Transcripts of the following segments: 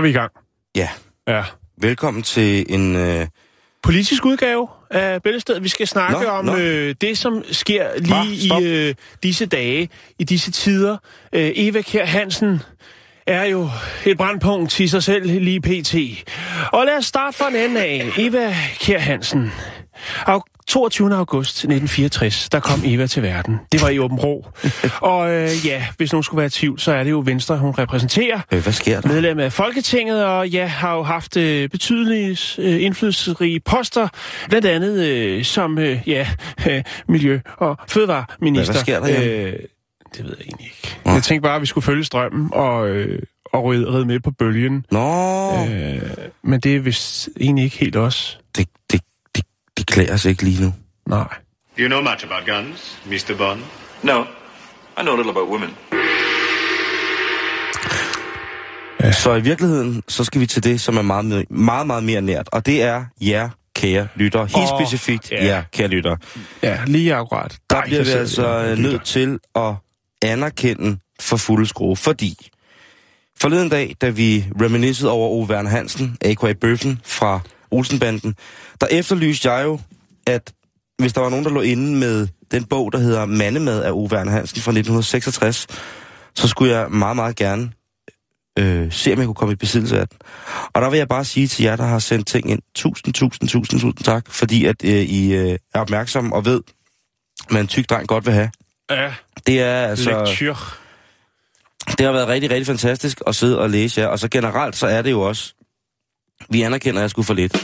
Er vi i gang. Ja. Ja. Velkommen til en... Øh... Politisk udgave af Bæltestedet. Vi skal snakke Nå, om nå. Øh, det, som sker lige stop. i øh, disse dage, i disse tider. Øh, Eva Kjær Hansen er jo et brandpunkt i sig selv lige pt. Og lad os starte fra en ende af. Eva Kjær Hansen. Au- 22. august 1964, der kom Eva til verden. Det var i Åben Rå. Og øh, ja, hvis nogen skulle være i tvivl, så er det jo Venstre, hun repræsenterer. Øh, hvad sker der? medlem af Folketinget, og ja, har jo haft øh, betydelige øh, indflydelsesrige poster, blandt andet øh, som øh, ja, øh, miljø- og fødevareminister. Hvad- hvad sker der? Øh, det ved jeg egentlig ikke. Jeg tænkte bare, at vi skulle følge strømmen og, øh, og ride, ride med på bølgen. Nå. Øh, men det er vist egentlig ikke helt os. det, os ikke lige nu. Nej. Do you know much about guns, Mr. Bond? No, I know a little about women. Så i virkeligheden, så skal vi til det, som er meget, mere- meget, meget mere nært. Og det er jer, kære lytter. Helt Åh, specifikt ja. jer, kære lytter. Ja, lige akkurat. Der Dig, bliver vi altså lytter. nødt til at anerkende for fuld skrue, fordi forleden dag, da vi reminiscede over Ove Werner Hansen, a.k.a. Bøffen fra Olsenbanden, der efterlyste jeg jo, at hvis der var nogen, der lå inde med den bog, der hedder Mandemad af Ove Werner Hansen fra 1966, så skulle jeg meget, meget gerne øh, se, om jeg kunne komme i besiddelse af den. Og der vil jeg bare sige til jer, der har sendt ting ind, tusind, tusind, tusind, tusind tak, fordi at øh, I øh, er opmærksomme og ved, hvad en tyk dreng godt vil have. Ja, Det er altså... lektyr. Det har været rigtig, rigtig fantastisk at sidde og læse jer. Og så generelt, så er det jo også... Vi anerkender, at jeg skulle for lidt.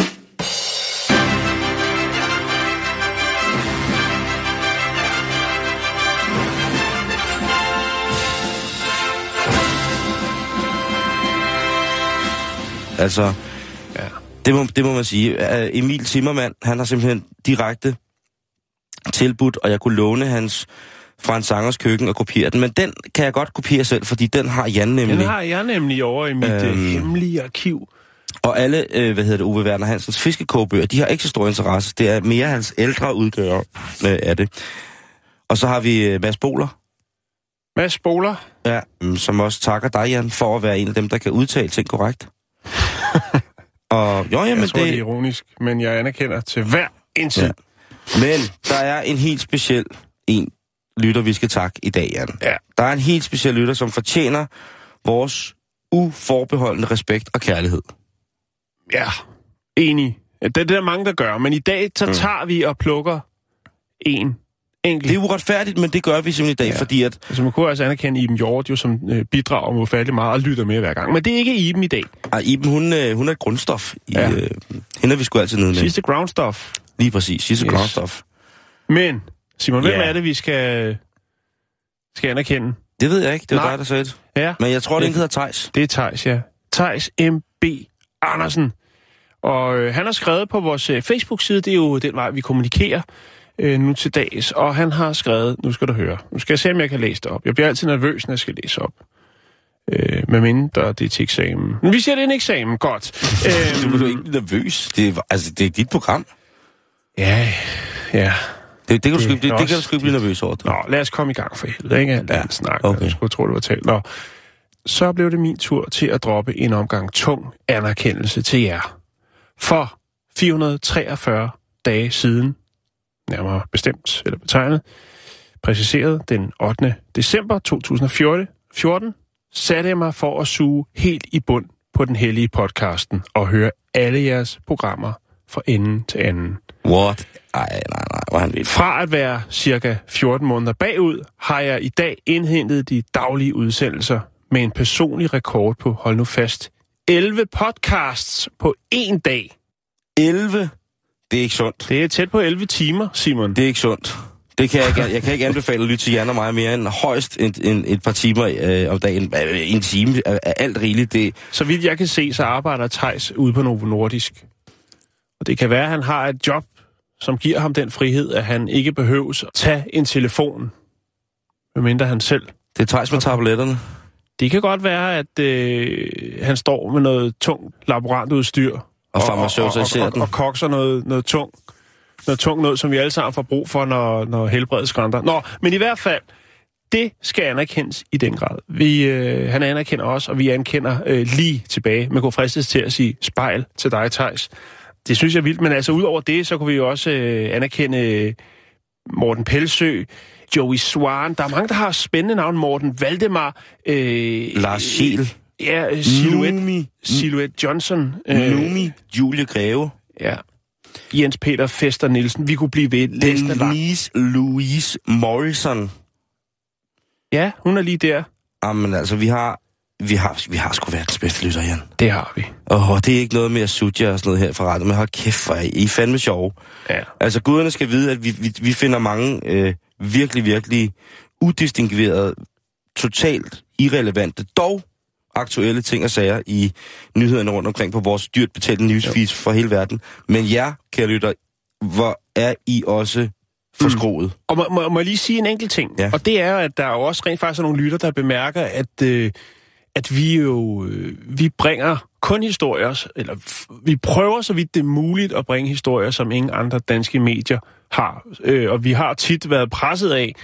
Altså, Ja. det må, det må man sige. Øh, Emil Zimmermann, han har simpelthen direkte tilbudt, og jeg kunne låne hans fra en sangers køkken og kopiere den. Men den kan jeg godt kopiere selv, fordi den har Jan nemlig. Den har jeg nemlig over i mit øhm, Øhm. hemmelige arkiv. Og alle, øh, hvad hedder det, Uwe Werner Hansens fiskekogebøger, de har ikke så stor interesse. Det er mere hans ældre udgave øh, af det. Og så har vi øh, Mads Boler, Mads Spoler. ja, mm, som også takker dig, Jan, for at være en af dem, der kan udtale ting korrekt. og jo, jamen Jeg tror, det er det... ironisk, men jeg anerkender til hver en tid. Ja. Men der er en helt speciel en lytter, vi skal takke i dag, Jan. Ja. Der er en helt speciel lytter, som fortjener vores uforbeholdende respekt og kærlighed. Ja, enig. Det er der mange, der gør, men i dag så Mm. tager vi og plukker en enkelt. Det er uretfærdigt, men det gør vi simpelthen i dag, Ja. fordi at Altså, man kunne også anerkende Iben Hjort, jo, som øh, bidrager med ufattelig meget og lytter med hver gang. Men det er ikke Iben i dag. Ej, Iben, hun, øh, hun er et grundstof. I, Ja. øh, hende er vi sgu altid nede med. Sidste groundstuff. Lige præcis, sidste Yes. grundstof. Men, Simon, hvem Ja. er det, vi skal, skal anerkende? Det ved jeg ikke, det var Nej. dig, der sagde det. Ja, Men jeg tror, det er der hedder Tejs. det er Tejs, ja. Tejs M.B. Andersen. Og øh, han har skrevet på vores øh, Facebook-side, det er jo den vej, vi kommunikerer øh, nu til dags. Og han har skrevet, nu skal du høre, nu skal jeg se, om jeg kan læse det op. Jeg bliver altid nervøs, når jeg skal læse op. Øh, med mindre det er til eksamen. Men vi siger, det er en eksamen, godt. Du Øh, er ikke nervøs. Det er, altså, det er dit program. ja, ja. Det, det, kan, du sgu, Det det, det, det kan du sgu ikke blive nervøs over. Nå, lad os komme i gang for helvede, ikke? Alt ja. snak, okay. okay. jeg skulle tro, det var talt. Nå, så blev det min tur til at droppe en omgang tung anerkendelse til jer. For 443 dage siden, nærmere bestemt eller betegnet, præciseret den 8. december 2014, 14, satte jeg mig for at suge helt i bund på den hellige podcasten og høre alle jeres programmer fra ende til anden. What? Ej, nej, nej, hvor han vildt. Fra at være cirka 14 måneder bagud, har jeg i dag indhentet de daglige udsendelser med en personlig rekord på, hold nu fast, 11 podcasts på én dag. 11 Det er ikke sundt. Det er tæt på 11 timer, Simon. Det er ikke sundt. Det kan jeg, ikke, jeg kan ikke anbefale at lytte til Jan og mig mere end højst en, en, et par timer øh, om dagen. Øh, En time er, er alt rigeligt. Det, Så vidt jeg kan se, så arbejder Tejs ude på Novo Nordisk. Og det kan være, at han har et job, som giver ham den frihed, at han ikke behøves at tage en telefon, medmindre han selv. det tager med tabletterne. Det kan godt være, at øh, han står med noget tung laborantudstyr. Og og, farmaceutiserer og, den. og, og kokser noget, noget tung. Noget tung noget, som vi alle sammen får brug for, når, når helbredet skrænter. Nå, men i hvert fald, det skal anerkendes i den grad. Vi, øh, han anerkender os, og vi anerkender øh, lige tilbage. Man kunne fristes til at sige spejl til dig, Thijs. Det synes jeg er vildt, men altså udover det, så kunne vi jo også øh, anerkende øh, Morten Pelsø, Joey Swan. Der er mange, der har spændende navn. Morten Valdemar. Øh, Lars Schiel. Ja, øh, Silhouette, Numi. Silhouette Johnson. Numi. Julie Greve. Ja. Jens Peter Fester Nielsen. Vi kunne blive ved. Denise Louise Morrison. Ja, hun er lige der. Jamen altså, vi har, vi har, vi har sgu verdens bedste lytter, Jan. Det har vi. Åh, det er ikke noget med at sudge og sådan noget her fra rettet, men hold kæft, for I er fandme sjove. Ja. Altså, guderne skal vide, at vi, vi, vi finder mange øh, virkelig, virkelig udistinguerede, totalt irrelevante, dog aktuelle ting og sager i nyhederne rundt omkring på vores dyrt betalte newsfeeds for hele verden. Men jer, kære lytter, hvor er I også forskroet? Og må, må, må jeg lige sige en enkelt ting? Ja. Og det er, at der er jo også rent faktisk er nogle lytter, der bemærker, at, øh, at vi jo øh, vi bringer kun historier, eller vi prøver så vidt det er muligt at bringe historier, som ingen andre danske medier har. Øh, og vi har tit været presset af,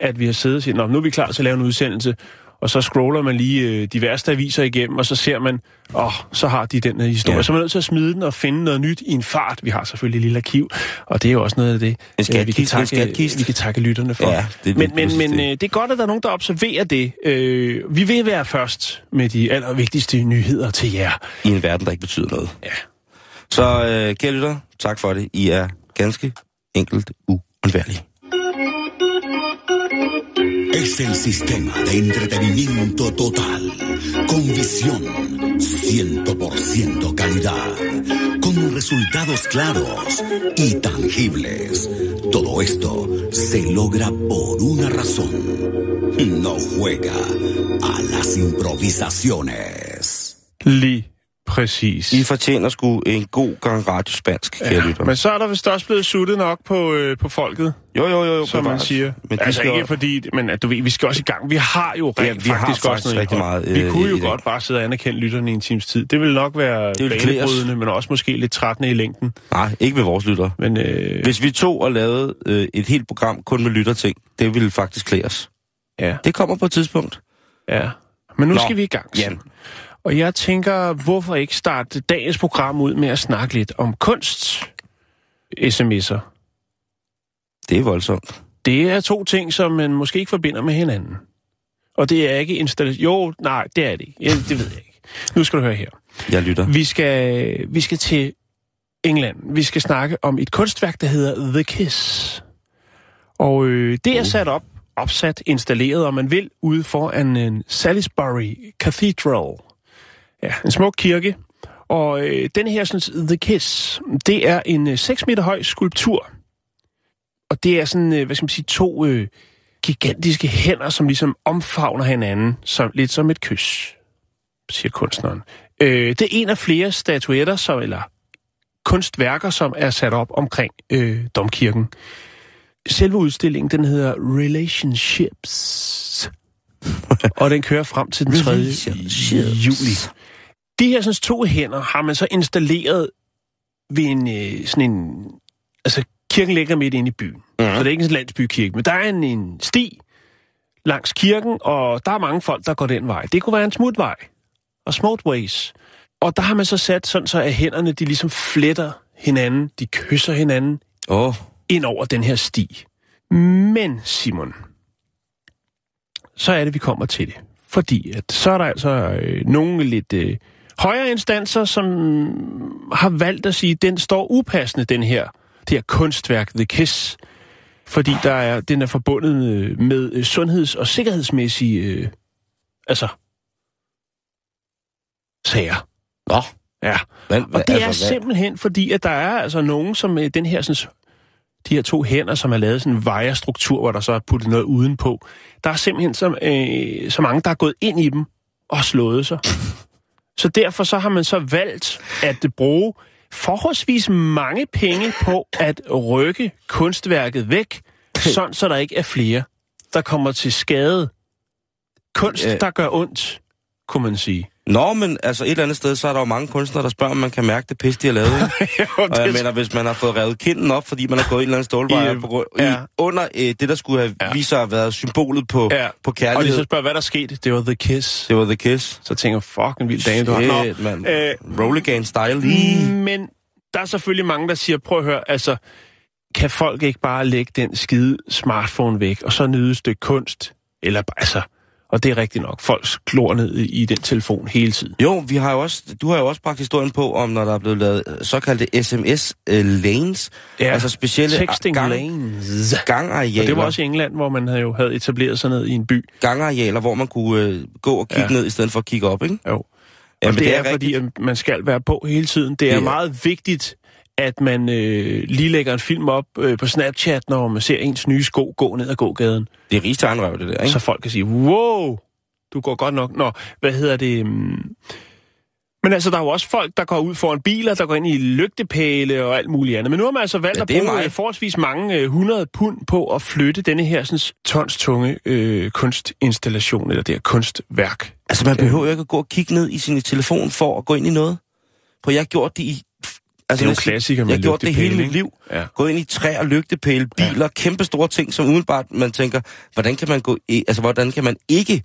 at vi har siddet og sagt, nu er vi klar til at lave en udsendelse, og så scroller man lige øh, de værste aviser igennem, og så ser man, åh, oh, så har de den her historie. Ja. Så er man nødt til at smide den og finde noget nyt i en fart. Vi har selvfølgelig et lille arkiv, og det er jo også noget af det, øh, vi, kan takke, vi kan takke lytterne for. Ja, det er men men, men det. øh, det er godt, at der er nogen, der observerer det. Øh, vi vil være først med de allervigtigste nyheder til jer. I en verden, der ikke betyder noget. Ja. Så, øh, kære lytter, tak for det. I er ganske enkelt uundværlige. Es el sistema de entretenimiento total, con visión, 100% calidad, con resultados claros y tangibles. Todo esto se logra por una razón. No juega a las improvisaciones. Lige præcis. I fortjener sgu en god gang radiospansk, kære ja, lytter. Men så er der vist også blevet suttet nok på, øh, på folket, Jo, jo, jo, jo. som man siger. Men altså skal ikke fordi, men at du ved, vi skal også i gang. Vi har jo Ja, rent vi har faktisk, faktisk også noget rigtig meget, Vi øh, kunne i jo godt bare sidde og anerkende lytterne i en times tid. Det ville nok være banebrydende, men også måske lidt trættende i længden. Nej, ikke med vores lytter. Men øh, Hvis vi tog og lavede øh, et helt program kun med lytterting, det ville faktisk klæde os. ja, Det kommer på et tidspunkt. ja. Men nu Nå, skal vi i gang. Jan. Og jeg tænker, hvorfor ikke starte dagens program ud med at snakke lidt om kunst? SMS'er. Det er voldsomt. Det er to ting, som man måske ikke forbinder med hinanden. Og det er ikke installation. Jo, nej, det er det ikke. Ja, det ved jeg ikke. Nu skal du høre her. Jeg lytter. Vi skal, vi skal til England. Vi skal snakke om et kunstværk, der hedder The Kiss. Og øh, det er sat op, opsat, installeret, om man vil, ude foran en Salisbury Cathedral. Ja, en smuk kirke. Og øh, den her, sådan, The Kiss, det er en øh, 6 meter høj skulptur. Og det er sådan, øh, hvad skal man sige, to øh, gigantiske hænder, som ligesom omfavner hinanden, som, lidt som et kys, siger kunstneren. Øh, det er en af flere statuetter, som, eller kunstværker, som er sat op omkring øh, domkirken. Selve udstillingen, den hedder Relationships. og den kører frem til den 3. juli. De her sådan, to hænder har man så installeret ved en, øh, sådan en... Altså, kirken ligger midt inde i byen. Mm. Så det er ikke en landsbykirke, men der er en, en sti langs kirken, og der er mange folk, der går den vej. Det kunne være en smutvej og smutways. Og der har man så sat sådan, så at hænderne, de ligesom fletter hinanden, de kysser hinanden oh, ind over den her sti. Men, Simon, så er det, vi kommer til det. Fordi at så er der altså øh, nogle lidt øh, højere instanser, som har valgt at sige, at den står upassende, den her, det her kunstværk, The Kiss. Fordi der er, den er forbundet med øh, sundheds- og sikkerhedsmæssige øh, altså, sager. Nå. Ja, Hvad, og det er hvad- simpelthen fordi, at der er altså nogen, som øh, den her sådan, de her to hænder, som har lavet sådan en vejerstruktur, hvor der så er puttet noget udenpå. Der er simpelthen så, øh, så mange, der er gået ind i dem og slået sig. Så derfor så har man så valgt at bruge forholdsvis mange penge på at rykke kunstværket væk, sådan så der ikke er flere, der kommer til skade. Kunst, der gør ondt, kunne man sige. Nå, men altså et eller andet sted, så er der jo mange kunstnere, der spørger, om man kan mærke det pis, de har lavet. ikke? Og jeg mener, hvis man har fået revet kinden op, fordi man har gået en eller anden stålvejr I, på ja. i, under øh, det, der skulle have Ja. vist sig at været symbolet på, Ja. på Og de kærlighed. så spørger, hvad der skete. Det var The Kiss. Det var The Kiss. Så tænker jeg, fuck, en vild dame, du har. Shit, mand. øh, style lige. Men der er selvfølgelig mange, der siger, prøv at høre, altså, kan folk ikke bare lægge den skide smartphone væk, og så nyde et stykke kunst? Eller, altså, og det er rigtigt nok, folk glor ned i, den telefon hele tiden. Jo, vi har jo også, du har jo også bragt historien på, om når der er blevet lavet øh, såkaldte SMS-lanes. Ja, altså specielle Texting gang, lanes. gangarealer, Og det var også i England, hvor man havde jo havde etableret sig ned i en by. gangarealer, hvor man kunne øh, gå og kigge Ja. ja. ned, i stedet for at kigge op, ikke? Jo. Og Jamen, det, det er, er fordi, at man skal være på hele tiden. Det er Det er- meget vigtigt, at man øh, lige lægger en film op øh, på Snapchat, når man ser ens nye sko gå ned ad gågaden. Det er rigtigt tegnrøv, det der, ikke? Så folk kan sige, wow, du går godt nok. Nå, hvad hedder det? mm. Men altså, der er jo også folk, der går ud foran biler, der går ind i lygtepæle og alt muligt andet. Men nu har man altså valgt Ja, at det bruge mig. øh, forholdsvis mange øh, 100 pund på at flytte denne her sådan, tons tunge øh, kunstinstallation, eller det her kunstværk. Altså, man behøver jo ikke at gå og kigge ned i sin telefon for at gå ind i noget. For jeg har gjort det i... Altså, Det er jo klassiker med Jeg har gjort det hele mit liv. Ja. Gået ind i træer, lygtepæle, biler, ja. kæmpe store ting, som udenbart man tænker, hvordan kan man gå i, altså hvordan kan man ikke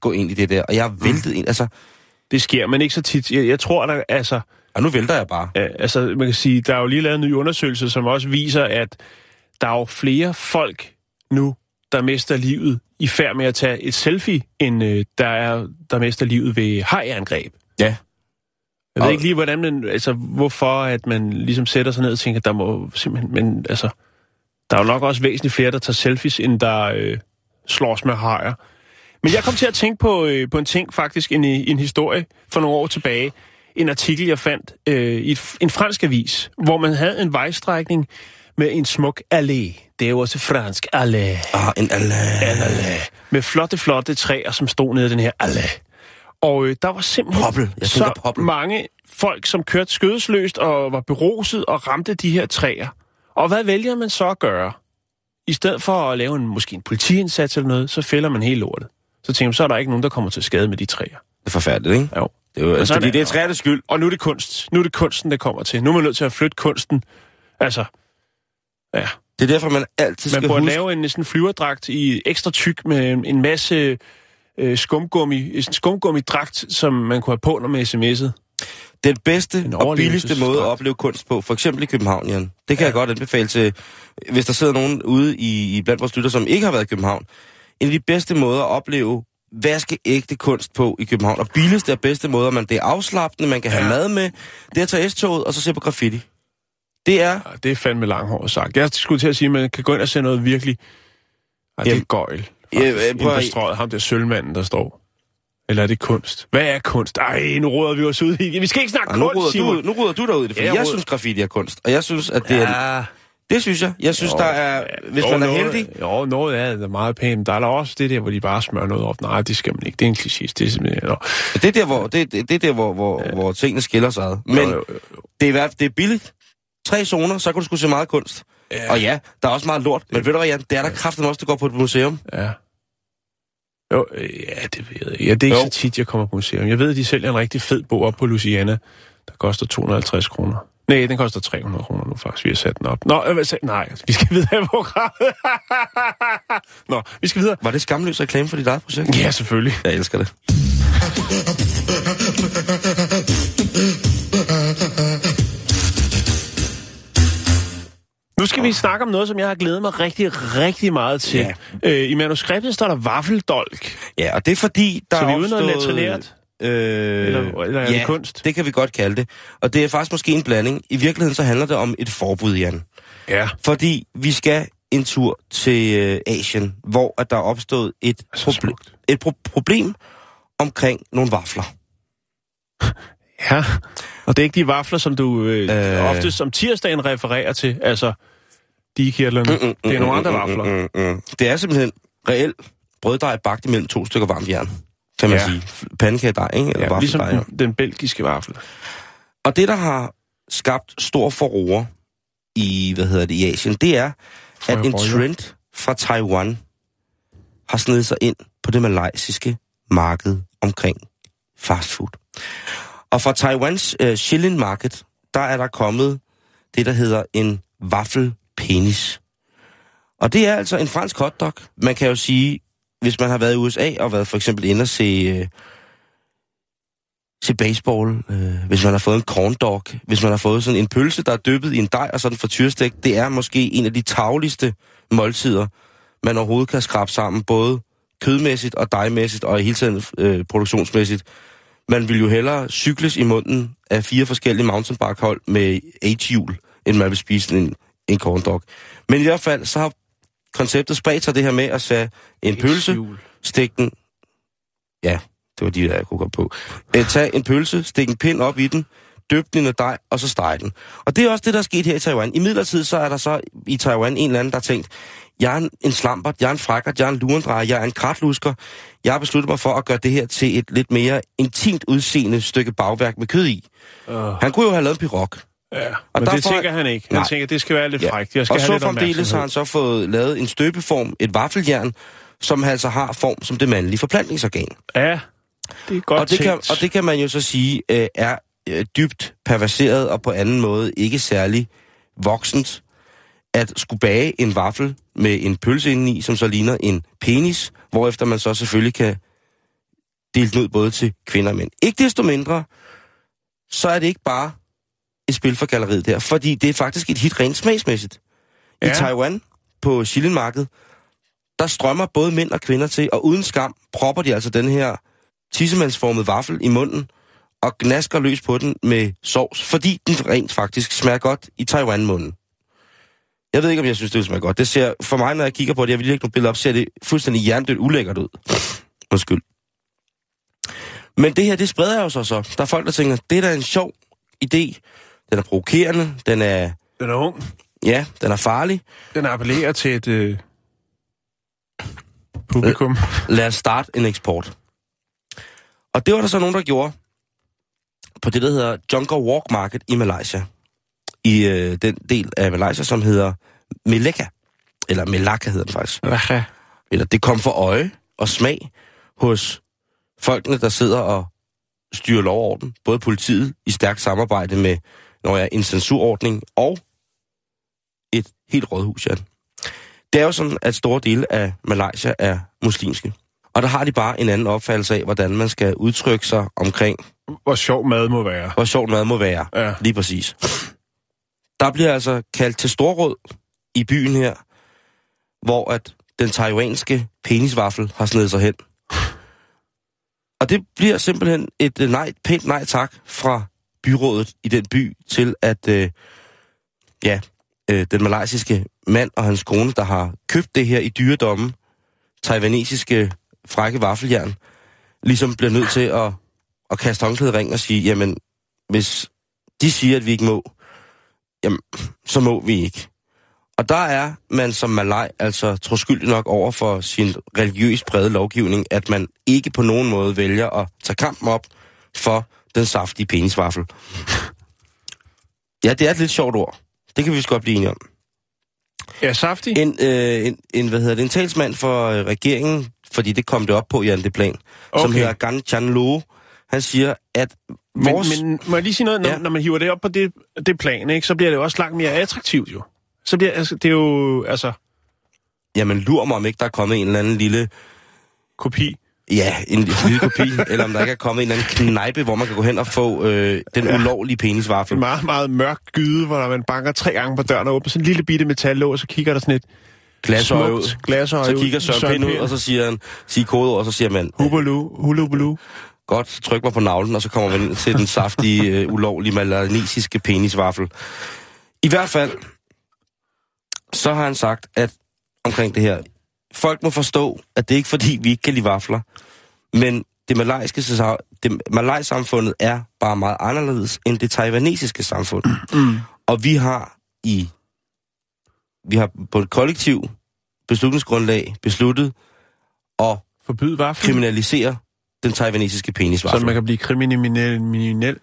gå ind i det der? Og jeg har væltet ind, altså, Det sker, men ikke så tit. Jeg, jeg tror, der altså... og nu vælter jeg bare. Altså, man kan sige, der er jo lige lavet en ny undersøgelse, som også viser, at der er jo flere folk nu, der mister livet i færd med at tage et selfie, end øh, der er, der mister livet ved hajangreb. Ja. Jeg ved ikke lige, hvordan man, altså, hvorfor at man ligesom sætter sig ned og tænker, der må simpelthen, men altså, der er jo nok også væsentligt flere, der tager selfies, end der øh, slås med hajer. Men jeg kom til at tænke på, øh, på en ting faktisk, en, en historie for nogle år tilbage. En artikel, jeg fandt øh, i et, en fransk avis, hvor man havde en vejstrækning med en smuk allé. Det er jo også fransk, allé. Ah, en Allah. En allé. Med flotte, flotte træer, som stod nede i den her allé. Og øh, der var simpelthen Poppel. Jeg så poppel. mange folk, som kørte skødesløst og var beruset og ramte de her træer. Og hvad vælger man så at gøre? I stedet for at lave en, måske en politiindsats eller noget, så fælder man hele lortet. Så tænker man, så er der ikke nogen, der kommer til skade med de træer. Det er forfærdeligt, ikke? Jo. Det er jo, altså, fordi det er træernes skyld. Og nu er det kunst. Nu er det kunsten, der kommer til. Nu er man nødt til at flytte kunsten. Altså, ja. Det er derfor, man altid Man skal burde huske... lave en sådan flyverdragt i ekstra tyk med en masse øh, skumgummi, skumgummidragt, som man kunne have på, når man sms'ede. Den bedste og billigste måde at opleve kunst på, for eksempel i København, Jan. Det kan ja. jeg godt anbefale til, hvis der sidder nogen ude i, i blandt vores lytter, som ikke har været i København. En af de bedste måder at opleve vaskeægte kunst på i København, og billigste og bedste måder, man det er afslappende, man kan have Ja. mad med, det er at tage S-toget og så se på graffiti. Det er... Ja, det er fandme langhåret sagt. Jeg skulle til at sige, at man kan gå ind og se noget virkelig... Ej, det er gøjl. Ja, prøv at- strøget, ham der sølvmanden, der står. Eller er det kunst? Hvad er kunst? Ej, nu råder vi os ud i. Vi skal ikke snakke nu, kunst, ruder Simon. du, nu ruder du derud i det, for Ja, jeg jeg synes, graffiti er kunst. Og jeg synes, at det er... Ja, Det synes jeg. Jeg synes, Jo, der er... Hvis jo, man er noget, heldig... Jo, noget af det er meget pænt. Der er der også det der, hvor de bare smører noget op. Nej, det skal man ikke. Det er en kliché. Det er simpelthen... Nå. Det er der, hvor, det, det, er der, hvor, hvor, ja. hvor tingene skiller sig ad. Men Jo, jo, jo. det er, det er billigt. Tre zoner, så kan du sgu se meget kunst. Ja. Og ja, der er også meget lort. Men ved du hvad, Jan? Det er der kraften også, der går på et museum. Ja. Jo, øh, ja, det ved jeg. Ja, det er ikke Jo. så tit, jeg kommer på museum. Jeg ved, at de sælger en rigtig fed bog op på Luciana, der koster 250 kroner. Nej, den koster 300 kroner nu faktisk. Vi har sat den op. Nå, øh, nej, vi skal videre i programmet. Nå, vi skal videre. Var det skamløs reklame for dit eget projekt? Ja, selvfølgelig. Jeg elsker det. Nu skal vi snakke om noget, som jeg har glædet mig rigtig, rigtig meget til. Ja. Øh, I manuskriptet står der vaffeldolk. Ja, og det er fordi, der Så vi er ude i noget latrinært? Øh, Eller- eller er det ja, kunst? det kan vi godt kalde det. Og det er faktisk måske en blanding. I virkeligheden så handler det om et forbud, Jan. Ja. Fordi vi skal en tur til øh, Asien, hvor at der er opstået et, proble- et pro- problem omkring nogle vafler. Ja, og det er ikke de vafler, som du øh, Øh. øh... ofte som tirsdagen refererer til, altså digekirtlerne. Mm, mm, det er nogle andre vafler. Mm, mm, mm. Det er simpelthen reelt brøddej bagt imellem to stykker varmt jern, kan man Ja. sige. Pandekagedej, ikke? Eller Ja, ligesom den, den belgiske vafle. Og det, der har skabt stor forroer i, hvad hedder det, i Asien, det er, at en trend fra Taiwan har snedet sig ind på det malaysiske marked omkring fast food. Og fra Taiwans uh, shilling market, der er der kommet det, der hedder en penis. Og det er altså en fransk hotdog. Man kan jo sige, hvis man har været i USA og været for eksempel inde og se, øh, se baseball, øh, hvis man har fået en corn dog, hvis man har fået sådan en pølse, der er dyppet i en dej og sådan frityrstek, det er måske en af de tagligste måltider, man overhovedet kan skrabe sammen, både kødmæssigt og dejmæssigt og i hele tiden øh, produktionsmæssigt. Man vil jo hellere cykles i munden af fire forskellige mountainbike-hold med H-hjul, end man vil spise en, en corn dog. Men i hvert fald, så har konceptet spredt sig det her med at sætte en pølse, H-hjul. stik den... Ja, det var de der, jeg kunne gå på. Øh, tag en pølse, stik en pind op i den, døb den i noget dej, og så steg den. Og det er også det, der er sket her i Taiwan. I midlertid så er der så i Taiwan en eller anden, der har tænkt, jeg er en, en slampert, jeg er en frækkert, jeg er en lurendrejer, jeg er en kratlusker. Jeg har besluttet mig for at gøre det her til et lidt mere intimt udseende stykke bagværk med kød i. Uh, Han kunne jo have lavet en pirog. Ja, Og men det derfor- tænker han ikke. Han Nej. tænker, det skal være lidt frækt. Jeg skal og have så fremdeles har han så fået lavet en støbeform, et vaffeljern, som altså har form som det mandlige forplantningsorgan. Ja, det er godt og, det kan, tænkt. og det kan man jo så sige øh, er øh, dybt perverseret og på anden måde ikke særlig voksent at skulle bage en vaffel med en pølse indeni, som så ligner en penis, hvorefter man så selvfølgelig kan dele den ud både til kvinder og mænd. Ikke desto mindre, så er det ikke bare et spil for galleriet der, fordi det er faktisk et hit rent smagsmæssigt. I Ja. Taiwan, på Shillenmarkedet, der strømmer både mænd og kvinder til, og uden skam propper de altså den her tissemandsformede vaffel i munden, og gnasker løs på den med sovs, fordi den rent faktisk smager godt i Taiwan-munden. Jeg ved ikke, om jeg synes, det smager godt. Det ser, for mig, når jeg kigger på det, jeg vil ikke nogle billeder op, ser det fuldstændig jerndødt ulækkert ud. Undskyld. Men det her, det spreder jo sig så. Der er folk, der tænker, det er da en sjov idé. Den er provokerende, den er, Den er ung. ja, den er farlig. Den appellerer til et øh, publikum. lad os starte en eksport. Og det var der så nogen, der gjorde på det, der hedder Jungle Walk Market i Malaysia. I øh, den del af Malaysia, som hedder Melaka. Eller Melaka hedder den faktisk. Ja. Eller det kom for øje og smag hos folkene, der sidder og styrer lov og orden. Både politiet i stærkt samarbejde med når jeg, en censurordning og et helt rådhus, ja. Det er jo sådan, at store dele af Malaysia er muslimske. Og der har de bare en anden opfattelse af, hvordan man skal udtrykke sig omkring, Hvor sjov mad må være. hvor sjovt mad må være. Ja. Lige præcis. Der bliver altså kaldt til storråd i byen her, hvor at den taiwanske penisvaffel har snedet sig hen. Og det bliver simpelthen et nej, pænt nej tak fra byrådet i den by til, at øh, ja, øh, den malaysiske mand og hans kone, der har købt det her i dyredomme, taiwanesiske frække vaffeljern, ligesom bliver nødt til at, at kaste håndklædet ring og sige, jamen, hvis de siger, at vi ikke må, jamen, så må vi ikke. Og der er man som malaj altså troskyldig nok over for sin religiøst prægede lovgivning, at man ikke på nogen måde vælger at tage kampen op for den saftige penisvaffel. Ja, det er et lidt sjovt ord. Det kan vi godt blive enige om. Ja, saftig. En, øh, en, en, hvad hedder det, en talsmand for øh, regeringen, fordi det kom det op på, Jan, det plan, okay. som hedder Gan Chan Lo, han siger, at vores... Men, men må jeg lige sige noget? Når, Ja. når man hiver det op på det, det plan, ikke, så bliver det også langt mere attraktivt, jo. Så bliver altså, det er jo, altså, Jamen, lur mig, om ikke der er kommet en eller anden lille... kopi. Ja, en lille kopi, eller om der ikke er kommet en eller anden knejpe, hvor man kan gå hen og få øh, den ulovlige penisvaffel. En meget, meget mørk gyde, hvor man banker tre gange på døren og åbner sådan en lille bitte metallåg, og så kigger der sådan et Glasøje ud. glasøje Så kigger Søren Pind ud, og så siger han, siger kodeord, og så siger man, Hubelu, hulubelu. godt, tryk mig på navlen, og så kommer man til den saftige, øh, ulovlige malanesiske penisvaffel. I hvert fald, så har han sagt, at omkring det her, folk må forstå, at det er ikke fordi, vi ikke kan lide vafler, men det malajske sa- det malaj-samfundet er bare meget anderledes end det taiwanesiske samfund. Mm. Og vi har i vi har på et kollektiv beslutningsgrundlag besluttet at Forbyd vaffel, kriminalisere den taiwanesiske så penisvaffel. man kan blive kriminel. kriminel.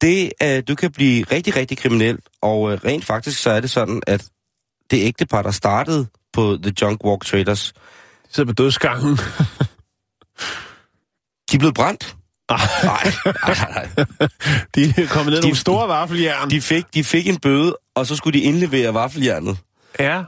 Det, uh, du kan blive rigtig, rigtig kriminel, og uh, rent faktisk så er det sådan, at det ægtepar, der startede på The Junk Walk Traders, De sidder på dødsgangen. de er blevet brændt. Nej, nej, nej. De er kommet ned De- nogle store vaffeljern. De fik, de fik en bøde, og så skulle de indlevere vaffeljernet. Ja,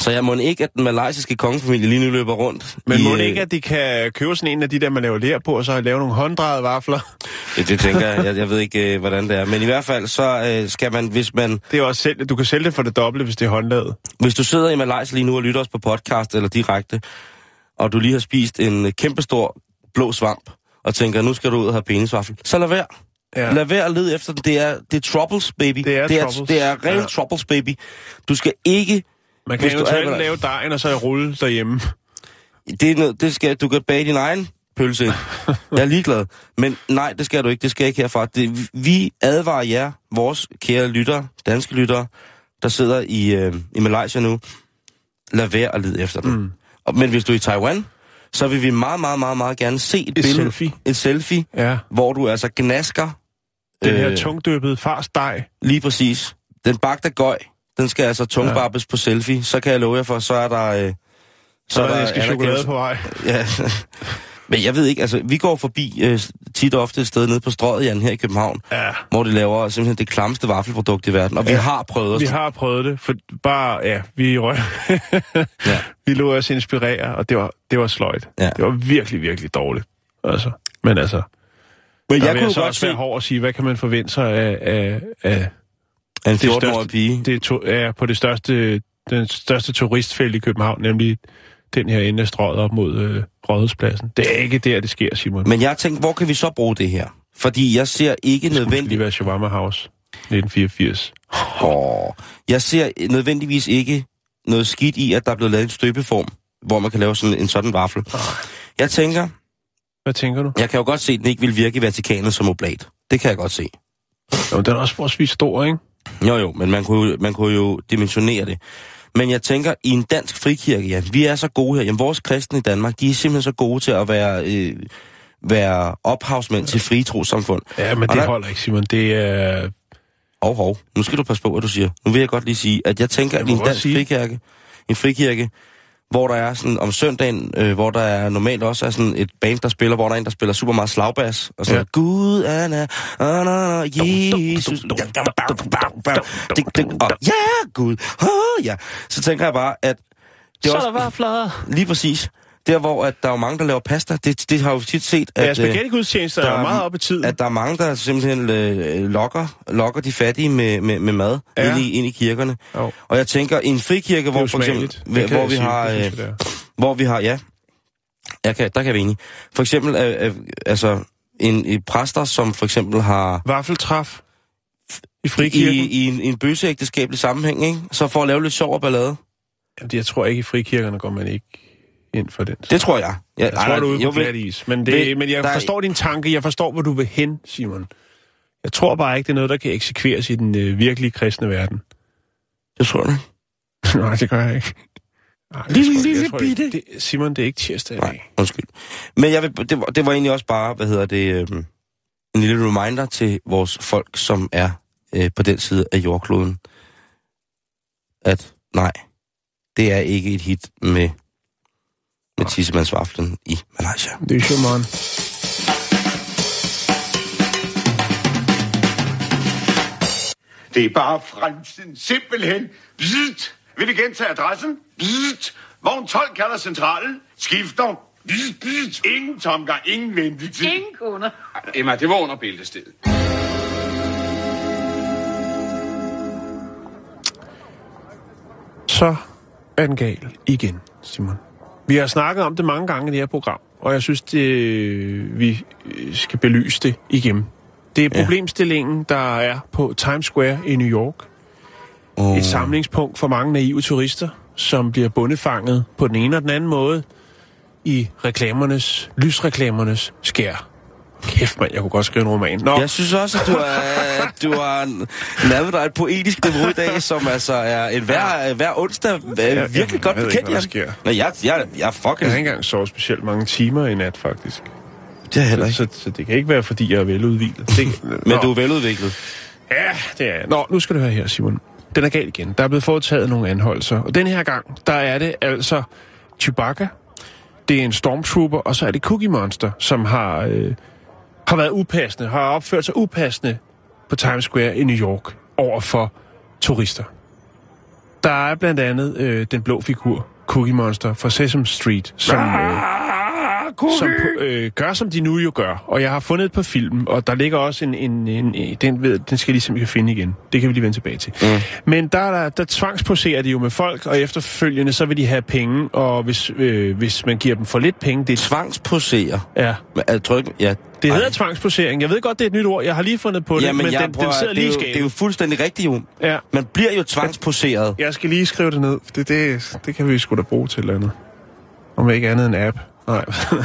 Så jeg må ikke, at den malaysiske kongefamilie lige nu løber rundt. men må det øh, ikke, at de kan købe sådan en af de der, man laver lær på, og så lave nogle hånddrejede vafler? Det, det tænker jeg. jeg. Jeg ved ikke, øh, hvordan det er. Men i hvert fald, så øh, skal man, hvis man... Det er også selv, du kan sælge det for det dobbelte, hvis det er håndlavet. Hvis du sidder i Malaysia lige nu og lytter os på podcast eller direkte, og du lige har spist en kæmpestor blå svamp, og tænker, nu skal du ud og have penisvaffel, så lad være. Ja. Lad være at lede efter den. Det er, det er troubles, baby. Det er det er, troubles. det er rent Ja. ja. troubles, baby. Du skal ikke... Man kan eventuelt lave dejen og så rulle derhjemme. Det, er noget, det skal, du kan bage din egen pølse. Jeg er ligeglad. Men nej, det skal du ikke. Det skal ikke herfra. Det, vi advarer jer, vores kære lyttere, danske lyttere, der sidder i, øh, i Malaysia nu. Lad være at lede efter den. Mm. Og, men hvis du er i Taiwan, så vil vi meget, meget, meget, meget gerne se et, Et billede. selfie. Et selfie, Ja. hvor du altså gnasker. Den her øh, tungdøbede farsdej. Lige præcis. Den bagte gøj, den skal altså tungbabbes ja. på selfie. Så kan jeg love jer for, så er der... Øh, Så er der æske chokolade på vej. Ja. Men jeg ved ikke, altså, vi går forbi øh, tit og ofte et sted nede på strøget, Jan, her i København, Ja. hvor de laver simpelthen det klamste vaffelprodukt i verden. Og vi Ja. har prøvet os. Vi har prøvet det, for bare, ja, vi røg. Ja. Vi lå os inspirere, og det var, det var sløjt. Ja. Det var virkelig, virkelig dårligt. Altså. Men altså, Men der jeg kunne jeg så godt også se, være hård at sige, hvad kan man forvente sig af, af, af en det 14-årig største- pige... det to, er på det største, den største turistfelt i København, nemlig den her ende af strøget op mod øh, Rådhuspladsen. Det er ikke der, det sker, Simon. Men jeg tænkte, hvor kan vi så bruge det her? Fordi jeg ser ikke det nødvendigt... være Shawarma House 1984. Åh, jeg ser nødvendigvis ikke noget skidt i, at der er blevet lavet en støbeform, hvor man kan lave sådan en sådan vaffel. Jeg tænker, Hvad tænker du? jeg kan jo godt se, at den ikke vil virke i Vatikanet som oblat. Det kan jeg godt se. Jo, den er også forholdsvis stor, ikke? Jo, jo, men man kunne, jo- man kunne jo dimensionere det. Men jeg tænker, i en dansk frikirke, ja, vi er så gode her. Jamen, vores kristne i Danmark, de er simpelthen så gode til at være, øh, være ophavsmænd til frie trosamfund. Ja, men Og det der- holder ikke, Simon. Det er... Hov, hov, nu skal du passe på, hvad du siger. Nu vil jeg godt lige sige, at jeg tænker, Jeg at i en dansk sige. frikirke, en frikirke, hvor der er sådan om søndagen, øh, hvor der er normalt også er sådan et band, der spiller, hvor der er en, der spiller super meget slagbas, og så Ja. Gud, Anna, Anna, Jesus, ja, Gud, ja. Så tænker jeg bare, at det er også vafler. lige præcis, der hvor at der er jo mange, der laver pasta, det, det har jo tit set, Ja, at, øh, spaghetti-gudstjenester er jo er- meget op i tiden. at der er mange, der simpelthen øh, lokker, lokker de fattige med, med, med mad Ja. ja. ind, i, ind i kirkerne. Jo. Og jeg tænker, i en frikirke, hvor for eksempel, hvor, hvor vi sige. har, øh, det hvor vi har, ja, jeg kan, der kan vi enige. For eksempel, øh, øh, altså, en, en præster, som for eksempel har Vaffeltræf i i, frikirken. i en, en bøseægteskabelig sammenhæng, ikke? så for at lave lidt sjov og ballade. Jamen, jeg tror ikke, i frikirkerne går man ikke ind for den. Det tror jeg. Ja, Jeg tror, du er ude på glat is. Men, det, Ved- men jeg der er- forstår din tanke. Jeg forstår, hvor du vil hen, Simon. Jeg tror bare ikke, det er noget, der kan eksekveres i den øh, virkelige kristne verden. Det tror jeg. Nej, det gør jeg ikke. Nej, jeg Lille, tror- jeg lille ikke- bitte. det, Simon, det er ikke tirsdag i Nej, dag. undskyld. Men jeg vil, det, var, det var egentlig også bare, hvad hedder det, øhm, en lille reminder til vores folk, som er øh, på den side af jordkloden, at nej, det er ikke et hit med, med tissemandsvaflen i Malaysia. Det er Simon. Det er bare fremtiden. Simpelthen. Bzzzt. Vil I gentage adressen? Bzzzt. Vogn 12 kalder centralen. Skifter. Bzzzt, bzzzt. Ingen tomgang, ingen ventetid. Ingen kunder. Emma, det var under bæltestedet. Så er den gal igen, Simon. Vi har snakket om det mange gange i det her program, og jeg synes, det, vi skal belyse det igen. Det er problemstillingen, der er på Times Square i New York. Og, Et samlingspunkt for mange naive turister, som bliver bundefanget på den ene og den anden måde i reklamernes, lysreklamernes skær. Kæft, mand, jeg kunne godt skrive en roman. Nå, Jeg synes også, at du, er, du har lavet dig et poetisk niveau i dag, som altså er en hver, hver onsdag øh, virkelig jeg godt ved ikke, bekendt, Jan. sker. Nej, jeg, jeg, jeg er fucking... jeg har ikke engang sovet specielt mange timer i nat, faktisk. Det er jeg heller Så, ikke. så, så det kan ikke være, fordi jeg er veludvilet. Det, Men Nå. du er veludviklet. Ja, det er jeg. Nå, nu skal du høre her, Simon. Den er galt igen. Der er blevet foretaget nogle anholdelser. Og den her gang, der er det altså Chewbacca, det er en stormtrooper, og så er det Cookie Monster, som har, øh, har været upassende, har opført sig upassende på Times Square i New York over for turister. Der er blandt andet øh, den blå figur, Cookie Monster fra Sesame Street, som... Øh, som øh, gør, som de nu jo gør. Og jeg har fundet et par film, og der ligger også en... en, en, en den, ved, den skal jeg lige simpelthen finde igen. Det kan vi lige vende tilbage til. Mm. Men der, der, der tvangsposerer de jo med folk, og efterfølgende så vil de have penge, og hvis, øh, hvis man giver dem for lidt penge... Det, Tvangsposere. ja, Men Er tryk? Ja. det Ej. hedder tvangsposering. Jeg ved godt, det er et nyt ord. Jeg har lige fundet på det, Jamen, men jeg den, prøver, den sidder det, er lige i det er jo fuldstændig rigtigt, jo. Ja. Man bliver jo tvangsposeret. Jeg skal lige skrive det ned. Det, det, det kan vi sgu da bruge til eller andet. Om ikke andet en app. Nej.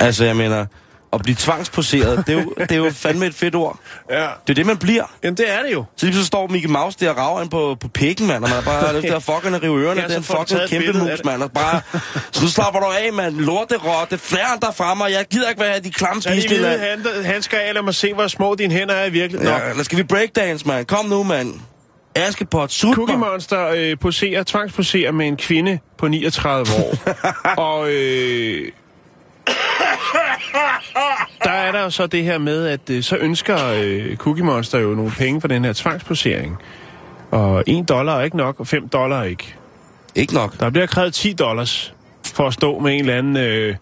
Altså, jeg mener, at blive tvangsposeret, det er jo, det er jo fandme et fedt ord. ja. Det er det, man bliver. Jamen, det er det jo. Så lige så står Mickey Mouse der og rager ind på, på pikken, mand, og man er bare lyst til at fucking rive ørerne Ja, den fucking kæmpe mus, mand. Og bare, så nu slapper du af, mand. Lorterotte, fjern dig fra mig. Jeg gider ikke være de klamme er de spistil hvide af. lad mig se, hvor små dine hænder er i virkeligheden. Ja, eller skal vi breakdance, mand? Kom nu, mand. Askepot, sut Cookie. Monster øh, poserer, tvangsposerer med en kvinde på 39 år. og øh, der er der jo så det her med, at øh, så ønsker øh, Cookie Monster jo nogle penge for den her tvangsposering. Og 1 dollar er ikke nok, og 5 dollar er ikke. Ikke nok. Der bliver krævet 10 dollars for at stå med en eller anden, øh,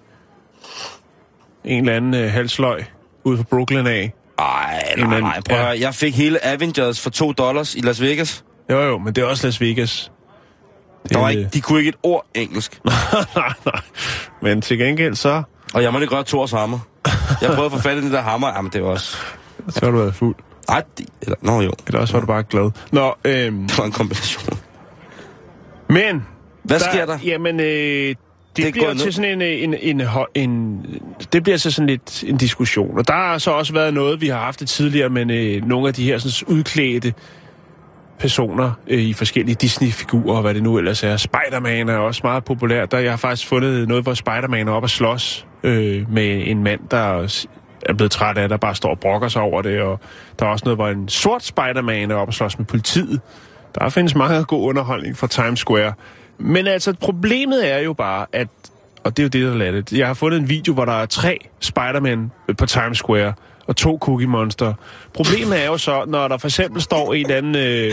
en eller anden øh, halsløg ude fra Brooklyn af. Ej, nej, nej. Prøv ja. Jeg fik hele Avengers for 2 dollars i Las Vegas. Jo jo, men det er også Las Vegas. Det, Der var ikke, de kunne ikke et ord engelsk. nej, nej. Men til gengæld så, Og jeg måtte ikke røre Thors hammer. Jeg prøvede at få fat i den der hammer. Jamen, det var også... så har du været fuld. Ej, det... Eller, nå jo. Eller også var du bare glad. Nå, øhm, Det var en kombination. men... Hvad sker der? Jamen, øh, det, er bliver til ned. sådan en, en, en, en... Det bliver til sådan lidt en diskussion. Og der har så også været noget, vi har haft det tidligere, men øh, nogle af de her sådan, udklædte personer øh, i forskellige Disney-figurer, og hvad det nu ellers er. Spider-Man er også meget populær. Der jeg har faktisk fundet noget, hvor Spider-Man er oppe at slås øh, med en mand, der er blevet træt af, der bare står og brokker sig over det. Og der er også noget, hvor en sort Spider-Man er oppe at slås med politiet. Der findes meget god underholdning fra Times Square. Men altså, problemet er jo bare, at... Og det er jo det, der lader det. Jeg har fundet en video, hvor der er tre Spider-Man på Times Square og to Cookie Monster. Problemet er jo så, når der for eksempel står en anden, øh,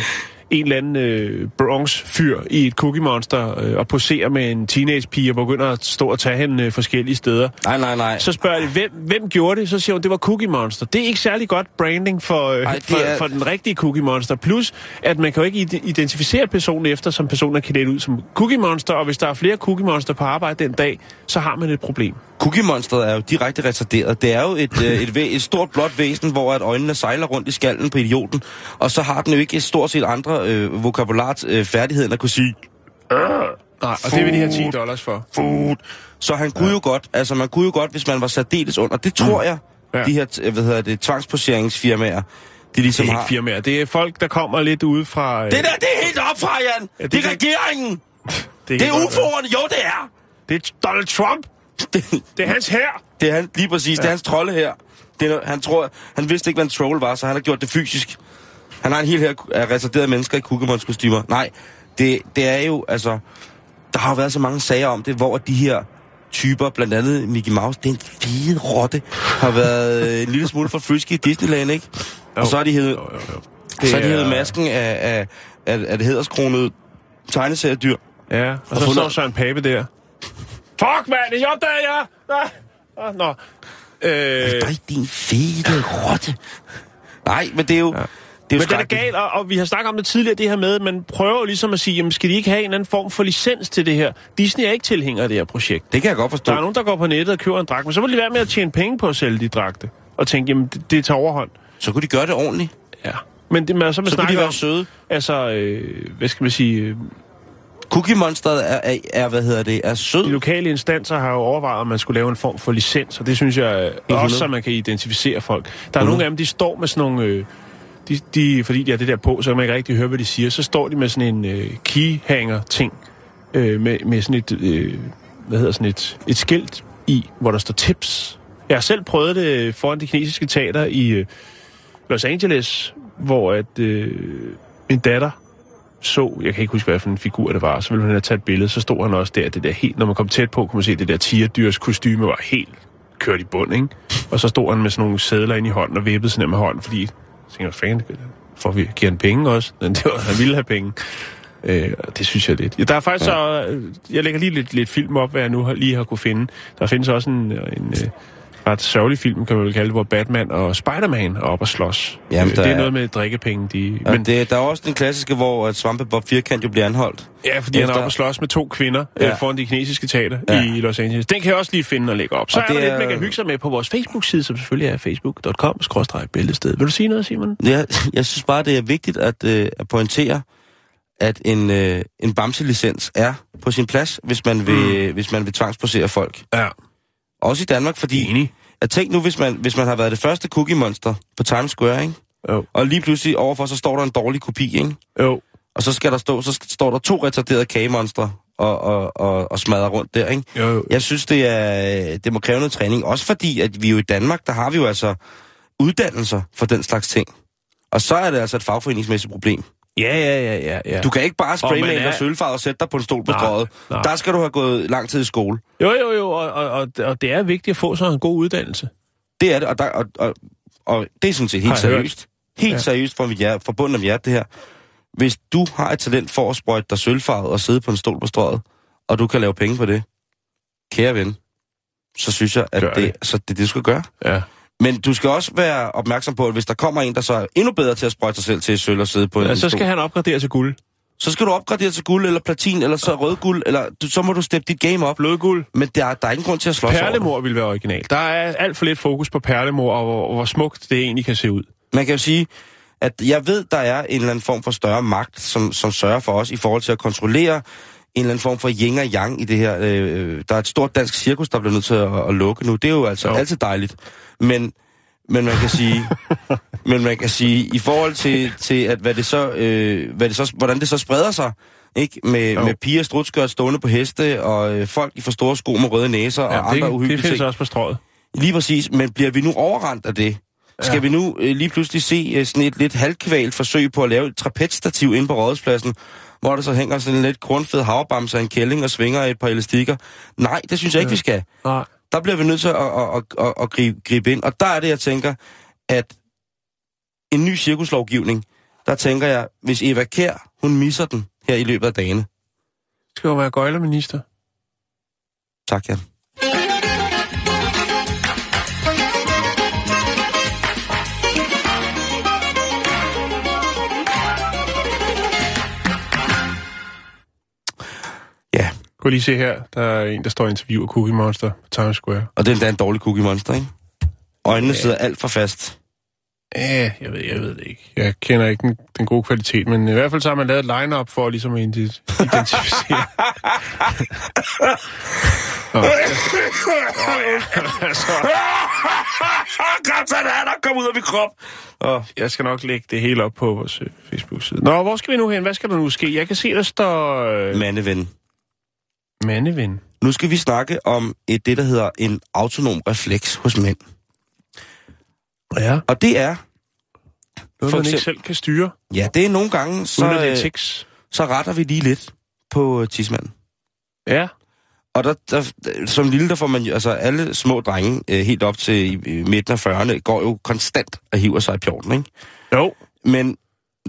en eller anden øh, Bronx-fyr i et Cookie Monster øh, og poserer med en teenage-pige og begynder at stå og tage hende øh, forskellige steder. Nej, nej, nej. Så spørger de, hvem, hvem gjorde det? Så siger hun, det var Cookie Monster. Det er ikke særlig godt branding for, øh, Ej, for, er- for den rigtige Cookie Monster. Plus, at man kan jo ikke ide- identificere personen efter, som personen er klædt ud som Cookie Monster, og hvis der er flere Cookie Monster på arbejde den dag, så har man et problem. Cookie Monsteret er jo direkte retarderet. Det er jo et, øh, et, væ- et stort blåt væsen, hvor at øjnene sejler rundt i skallen på idioten. Og så har den jo ikke et stort set andre øh, vokabulart øh, færdighed, end at kunne sige Nej, og det vil de have 10 dollars for. food. Så han kunne jo godt, altså man kunne jo godt, hvis man var særdeles under. Det tror jeg, Mm. Ja. de her, hvad hedder det, tvangsposeringsfirmaer, de ligesom Det er har. ikke firmaer. Det er folk, der kommer lidt ude fra... øh, Det der, det er helt op fra, Jan! Ja, Ja, det det, er kan- regeringen! det, Det er. UFO'erne, jo det er! Det er Donald Trump. Det, Det er hans her. det er han, lige præcis, ja. det er hans trolde her. Det er, han tror, han vidste ikke, hvad en troll var, så han har gjort det fysisk. Han har en hel her af retarderede mennesker i Kukemons kostymer. Nej, det, det er jo, altså... Der har jo været så mange sager om det, hvor de her typer, blandt andet Mickey Mouse, den fede rotte, har været øh, en lille smule for frisky i Disneyland, ikke? Og så har de hævet, så har de hævet masken af, af, af, af det hederskronede tegneseriedyr. Ja, og, Og så står Søren Pape der. Fuck, mand, det opdager jeg! Ah, ah, Nå. Øh, Nej, din fede rotte. Nej, men det er jo... Ja. Det er men den er gal, og, og vi har snakket om det tidligere, det her med, at man prøver ligesom at sige, jamen skal de ikke have en eller anden form for licens til det her? Disney er ikke tilhænger af det her projekt. Det kan jeg godt forstå. Der er nogen, der går på nettet og køber en dragt, men så vil de være med at tjene penge på at sælge de dragte. Og tænke, jamen det, det tager overhånd. Så kunne de gøre det ordentligt. Ja. Men det, man, så, man Så kunne de være om, søde. altså, øh, hvad skal man sige, øh, Cookie Monsteret er, er, er, hvad hedder det, er sød. De lokale instanser har jo overvejet, om man skulle lave en form for licens, og det synes jeg øh, også, så man kan identificere folk. Der er nogle af dem, de står med sådan nogle... Øh, de, de, fordi de har det der på, så kan man ikke rigtig høre, hvad de siger. Så står de med sådan en øh, keyhanger-ting, øh, med, med sådan et, øh, hvad hedder sådan et, et skilt i, hvor der står tips. Jeg har selv prøvet det foran det kinesiske teater i øh, Los Angeles, hvor at øh, min datter så, jeg kan ikke huske, hvad for en figur det var, så ville hun have taget et billede, så stod han også der, det der helt, når man kom tæt på, kunne man se, at det der tigerdyrs kostyme var helt kørt i bund, ikke? Og så stod han med sådan nogle sædler ind i hånden og vippede sådan med hånden, fordi jeg tænkte, hvad fanden, får vi, giver han penge også? Men det var, han ville have penge. Øh, det synes jeg lidt. Ja, der er faktisk ja. så, øh, jeg lægger lige lidt, lidt film op, hvad jeg nu har, lige har kunne finde. Der findes også en, en øh, ret sørgelig film, kan man vel kalde det, hvor Batman og Spider-Man er oppe og slås. Jamen, Øh, der det er er- noget med drikkepenge. De, Ja, men det, der er også den klassiske, hvor at Svampebob Firkant jo bliver anholdt. Ja, fordi han er Efter- oppe og slås med to kvinder Ja. ja. øh, foran de kinesiske teater Ja. ja. i Los Angeles. Den kan jeg også lige finde og lægge op. Så Og er der det lidt, er- man kan hygge sig med på vores Facebook-side, som selvfølgelig er facebook.com-bæltested. Vil du sige noget, Simon? Jeg, jeg synes bare, det er vigtigt at, øh, at pointere, at en, øh, en bamselicens er på sin plads, hvis man vil, mm. hvis man vil tvangsposere folk. Ja. Også i Danmark, fordi... Enig. Jeg tænk nu, hvis man, hvis man har været det første Cookie Monster på Times Square, ikke? Jo. og lige pludselig overfor, så står der en dårlig kopi, ikke? Jo. og så skal der stå, så står der to retarderede kagemonster og, og, og, og smadrer rundt der, ikke? Jo, jo. Jeg synes, det, er, det må kræve noget træning. Også fordi, at vi jo i Danmark, der har vi jo altså uddannelser for den slags ting. Og så er det altså et fagforeningsmæssigt problem. Ja, ja, ja, ja, ja. Du kan ikke bare spraymale dig er- er... sølvfarve og sætte dig på en stol på strøget. Der skal du have gået lang tid i skole. Jo, jo, jo, og, og, og, og det er vigtigt at få sådan en god uddannelse. Det er det, og, der, og, og, og det er sådan set helt hørt. seriøst. Helt Ja. seriøst fra, mit hjerte, fra bunden af mit hjerte, det her. Hvis du har et talent for at sprøjte dig sølvfarvet og sidde på en stol på strøget, og du kan lave penge på det, kære ven, så synes jeg, at Gør det, det. så det, det skal gøre. Ja. Men du skal også være opmærksom på, at hvis der kommer en, der så er endnu bedre til at sprøjte sig selv til sølv og sidde på ja en så stol, skal han opgradere til guld. så skal du opgradere til guld eller platin, eller så rød guld, eller du, så må du steppe dit game op. Blodguld. Men der, er- der er ingen grund til at slås. Perlemor vil være original. Der er alt for lidt fokus på perlemor, og hvor, hvor smukt det egentlig kan se ud. Man kan jo sige, at jeg ved, der er en eller anden form for større magt, som, som sørger for os i forhold til at kontrollere en eller anden form for yin og yang i det her. Øh, der er et stort dansk cirkus, der bliver nødt til at, at lukke nu. Det er jo altså jo. altid dejligt. Men, men man kan sige, men man kan sige i forhold til, til at hvad det så, øh, hvad det så, hvordan det så spreder sig, ikke? Med, Jo. med piger strutskørt stående på heste, og øh, folk i for store sko med røde næser, og Ja, andre det, det uhyggelige findes ting. også på strået. Lige præcis, men bliver vi nu overrendt af det? Skal Ja. vi nu øh, lige pludselig se øh, sådan et lidt halvkvalt forsøg på at lave et trapezstativ inde på rådhuspladsen, hvor der så hænger sådan en lidt grundfed havbamse af en kælling og svinger et par elastikker? Nej, det synes jeg ikke, vi skal. Nej. Der bliver vi nødt til at, at, at, at, at gribe, gribe ind. Og der er det, jeg tænker, at en ny cirkuslovgivning, der tænker jeg, hvis Eva Kær, hun misser den her i løbet af dagene. Skal jo være gøjlerminister. Tak, Jan. Gå lige se her. Der er en, der står og interviewer Cookie Monster på Times Square. og det er en dårlig cookie monster, ikke? Øjnene sidder alt for fast. Ja, jeg ved, jeg ved det ikke. Jeg kender ikke den, den gode kvalitet, men i hvert fald så har man lavet et line-up for ligesom at identi- identificere. Nå, Kom så der, kom ud af min krop! Og jeg skal nok lægge det hele op på vores øh, Facebook-side. Nå, hvor skal vi nu hen? Hvad skal der nu ske? Jeg kan se, der står øh, mandeven. Mandeven. Nu skal vi snakke om et, det, der hedder en autonom refleks hos mænd. Ja. Og det er, Noget, For man ikke eksempel- selv kan styre, ja, det er nogle gange, så, er øh, så retter vi lige lidt på øh, tidsmanden. Ja. Og der, der, som lille, der får man altså alle små drenge, øh, helt op til i midten af 40'erne, går jo konstant og hiver sig i pjorten, ikke? Jo. Men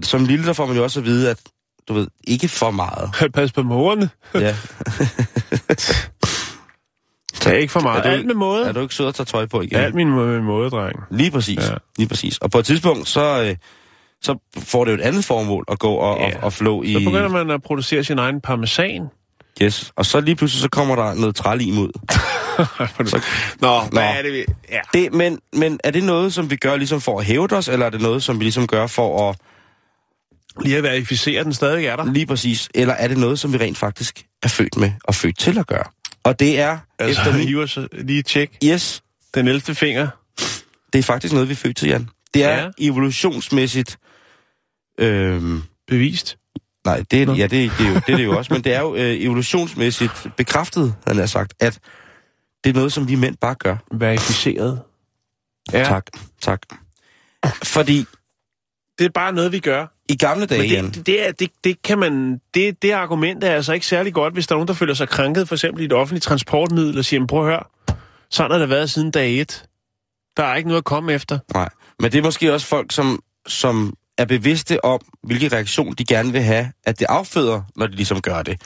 som lille, der får man jo også at vide, at du ved, ikke for meget. Pas på morerne. Ja. Det er ikke for meget. Er du- Alt med måde. Er du ikke sød at tage tøj på igen? Alt min måde, måde, dreng. Lige præcis. Ja. Lige præcis. Og på et tidspunkt, så, øh, så får det jo et andet formål at gå og, Ja. og, og flå i... Så begynder man at producere sin egen parmesan. Yes. Og så lige pludselig, så kommer der noget trælim ud. så... Nå, hvad Nå. er det, vi... Ja. Det, men, men er det noget, som vi gør ligesom for at hæve os, eller er det noget, som vi ligesom gør for at, Lige at verificere, at den stadig er der. Lige præcis. Eller er det noget, som vi rent faktisk er født med og født til at gøre? Og det er, Altså, efter min... hiver så lige tjek. Yes, Den 11. finger. det er faktisk noget, vi er født til, Jan. Det er Ja. evolutionsmæssigt... Øhm, Bevist. nej, det, Nå. er- ja, det, det, er jo, det er det jo også, men det er jo øh, evolutionsmæssigt bekræftet, han har sagt, at det er noget, som vi mænd bare gør. Verificeret. Ja, Tak, tak. Fordi det er bare noget, vi gør. I gamle dage, Men det, det, det, det kan man... Det, det argument er altså ikke særlig godt, hvis der er nogen, der føler sig krænket, for eksempel i et offentligt transportmiddel, og siger, "Men prøv at høre, sådan har det været siden dag et. Der er ikke noget at komme efter. Nej, men det er måske også folk, som, som er bevidste om, hvilken reaktion de gerne vil have, at det afføder, når de ligesom gør det.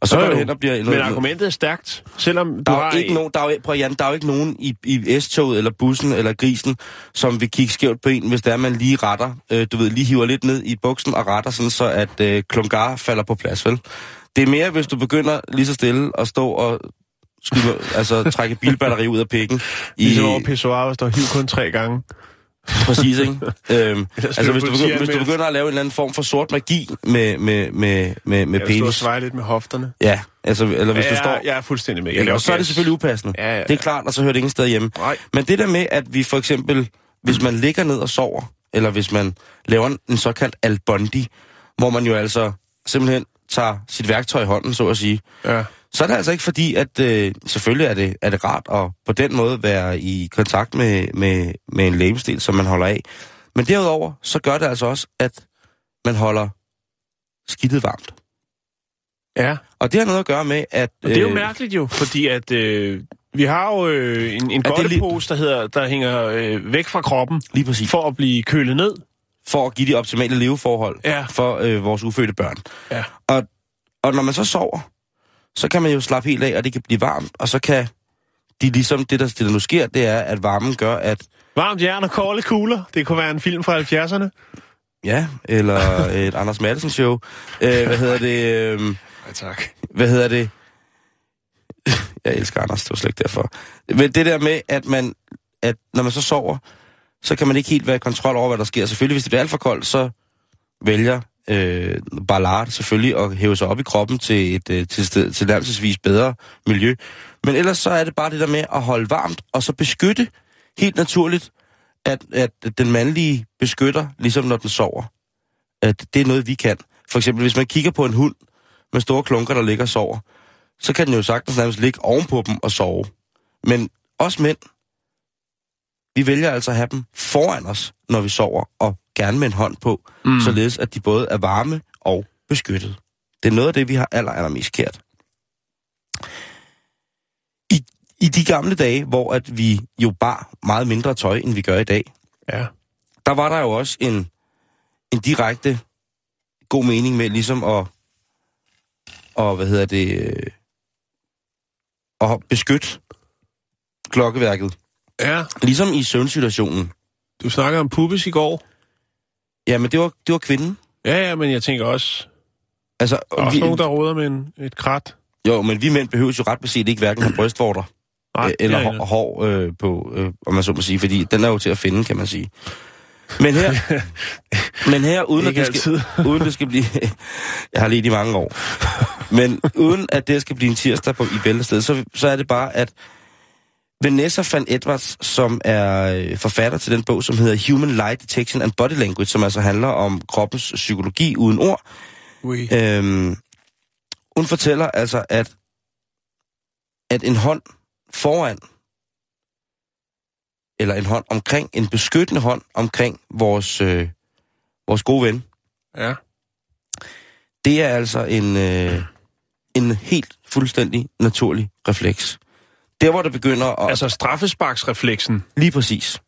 Og så Jo, går det hen og bliver... Men argumentet er stærkt, selvom der er ikke nogen, der er jo, prøv, Jan, der er jo ikke nogen i, i S-toget, eller bussen, eller grisen, som vil kigge skævt på en, hvis der er, man lige retter, øh, du ved, lige hiver lidt ned i buksen og retter, sådan så at øh, klungar falder på plads, vel? Det er mere, hvis du begynder lige så stille at stå og skyde, altså trække bilbatteri ud af pikken. I, Ligesom over pissoir, hvis der er hiv kun tre gange. Præcis, ikke? øhm, altså, hvis du, begynder, hvis du begynder at lave en eller anden form for sort magi med, med, med, med, med Jeg vil stå og penis. sveje lidt med hofterne. Ja, altså, eller hvis ja, du står... Jeg er fuldstændig med. Jeg Ja, og så er det selvfølgelig upassende. Ja, ja, ja. Det er klart, og så hører det ingen sted hjemme. Nej. Men det der med, at vi for eksempel, hvis man ligger ned og sover, eller hvis man laver en, en såkaldt albondi, hvor man jo altså simpelthen tager sit værktøj i hånden, så at sige, Ja. Så er det altså ikke fordi, at øh, selvfølgelig er det, er det rart at på den måde være i kontakt med, med, med en lægemstil, som man holder af. Men derudover, så gør det altså også, at man holder skidtet varmt. ja. Og det har noget at gøre med, at... Og det er jo øh, mærkeligt jo, fordi at øh, vi har jo øh, en, en godtepose, der, hedder, der hænger øh, væk fra kroppen, Lige præcis. for at blive kølet ned. For at give de optimale leveforhold Ja. for øh, vores ufødte børn. Ja. Og, og når man så sover, så kan man jo slappe helt af, og det kan blive varmt, og så kan de ligesom, det der, det der nu sker, det er, at varmen gør, at Varmt jern og kolde kugler. Det kunne være en film fra 70'erne. Ja, eller et Anders Madsen show. Øh, hvad hedder det? Øh, Ja, tak. hvad hedder det? Jeg elsker Anders, det var slet ikke derfor. Men det der med, at man, at når man så sover, så kan man ikke helt være i kontrol over, hvad der sker. Selvfølgelig, hvis det bliver alt for koldt, så vælger øh, Ballard selvfølgelig og hæve sig op i kroppen til et øh, til, sted, til bedre miljø. Men ellers så er det bare det der med at holde varmt, og så beskytte helt naturligt, at, at den mandlige beskytter, ligesom når den sover. At det er noget, vi kan. For eksempel, hvis man kigger på en hund med store klunker, der ligger og sover, så kan den jo sagtens nærmest ligge ovenpå dem og sove. Men os mænd, vi vælger altså at have dem foran os, når vi sover, og gerne med en hånd på, mm. således at de både er varme og beskyttet. Det er noget af det, vi har aller, allermest kært. I, I de gamle dage, hvor at vi jo bar meget mindre tøj, end vi gør i dag, Ja. der var der jo også en, en direkte god mening med ligesom at, og hvad hedder det, øh, at beskytte klokkeværket. Ja, Ligesom i søvnsituationen. du snakker om pubis i går. Ja, men det var, det var kvinden. Ja, ja, men jeg tænker også, Altså, der er også vi, nogen, der råder med en, et krat. Jo, men vi mænd behøver jo ret beset ikke hverken have brystvorter Nej, øh, eller er hår, hår øh, på, øh, om man så må sige, fordi den er jo til at finde, kan man sige. Men her, men her uden, at det skal, uden det skal blive... Jeg har lidt i mange år. Men uden at det skal blive en tirsdag på, i Bæltested, så, så er det bare, at Vanessa van Edwards, som er øh, forfatter til den bog, som hedder Human Light Detection and Body Language, som altså handler om kroppens psykologi uden ord, Oui. Øhm, hun fortæller altså, at, at en hånd foran, eller en hånd omkring, en beskyttende hånd omkring vores, øh, vores gode ven, Ja. det er altså en, øh, en helt fuldstændig naturlig refleks. Der, hvor det begynder at... Altså straffesparksrefleksen. Lige præcis.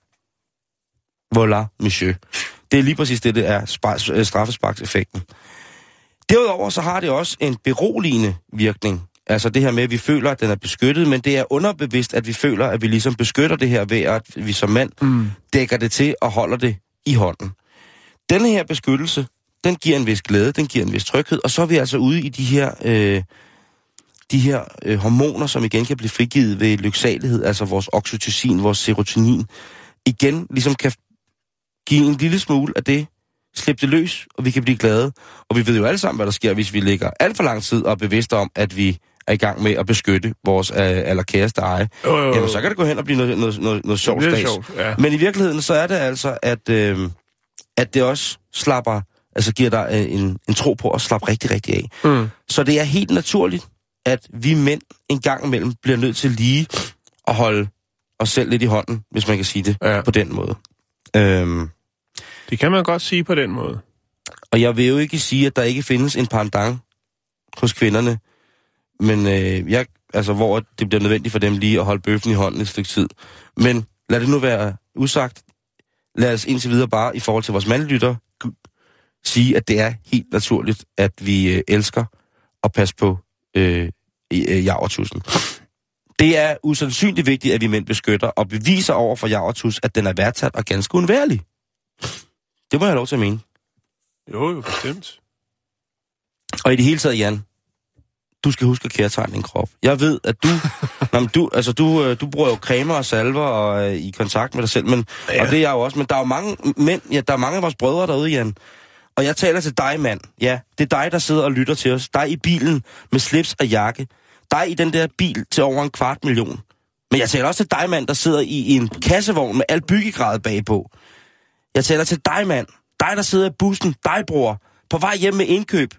Voilà, monsieur. Det er lige præcis det, det er øh, straffesparkseffekten. Derudover så har det også en beroligende virkning. Altså det her med, at vi føler, at den er beskyttet, men det er underbevidst, at vi føler, at vi ligesom beskytter det her ved, at vi som mand mm. dækker det til og holder det i hånden. Denne her beskyttelse, den giver en vis glæde, den giver en vis tryghed, og så er vi altså ude i de her, øh, de her øh, hormoner, som igen kan blive frigivet ved lyksalighed, altså vores oxytocin, vores serotonin, igen ligesom kan give en lille smule af det slippe det løs, og vi kan blive glade. Og vi ved jo alle sammen, hvad der sker, hvis vi ligger alt for lang tid og er bevidste om, at vi er i gang med at beskytte vores øh, allerkæreste eje. Jo, jo, jo. Jamen, så kan det gå hen og blive noget, noget, noget, noget sjovt sjovt, ja. Men i virkeligheden, så er det altså, at, øh, at det også slapper, altså giver dig øh, en, en tro på at slappe rigtig, rigtig af. Mm. Så det er helt naturligt, at vi mænd en gang imellem bliver nødt til lige at holde os selv lidt i hånden, hvis man kan sige det Ja. på den måde. Øhm, Det kan man godt sige på den måde. og jeg vil jo ikke sige, at der ikke findes en pendant hos kvinderne, men øh, jeg, altså, hvor det bliver nødvendigt for dem lige at holde bøffen i hånden et stykke tid. Men lad det nu være usagt. Lad os indtil videre bare i forhold til vores mandlytter sige, at det er helt naturligt, at vi øh, elsker at passe på øh, øh, javertusen. Det er usandsynligt vigtigt, at vi mænd beskytter og beviser over for javertus, at den er værdsat og ganske undværlig. Det må jeg have lov til at mene. Jo, jo, bestemt. Og i det hele taget, Jan, du skal huske at kærtegne din krop. Jeg ved, at du, nå, men du, altså du, øh, du bruger jo cremer og salver og er i kontakt med dig selv, men, ja. og det er jeg jo også, men der er jo mange mænd, ja, der er mange af vores brødre derude, Jan. Og jeg taler til dig, mand. Ja, det er dig, der sidder og lytter til os. Dig i bilen med slips og jakke. Dig i den der bil til over en kvart million. Men jeg taler også til dig, mand, der sidder i en kassevogn med al byggegrad bagpå. Jeg taler til dig, mand. Dig, der sidder i bussen. Dig, bror. På vej hjem med indkøb.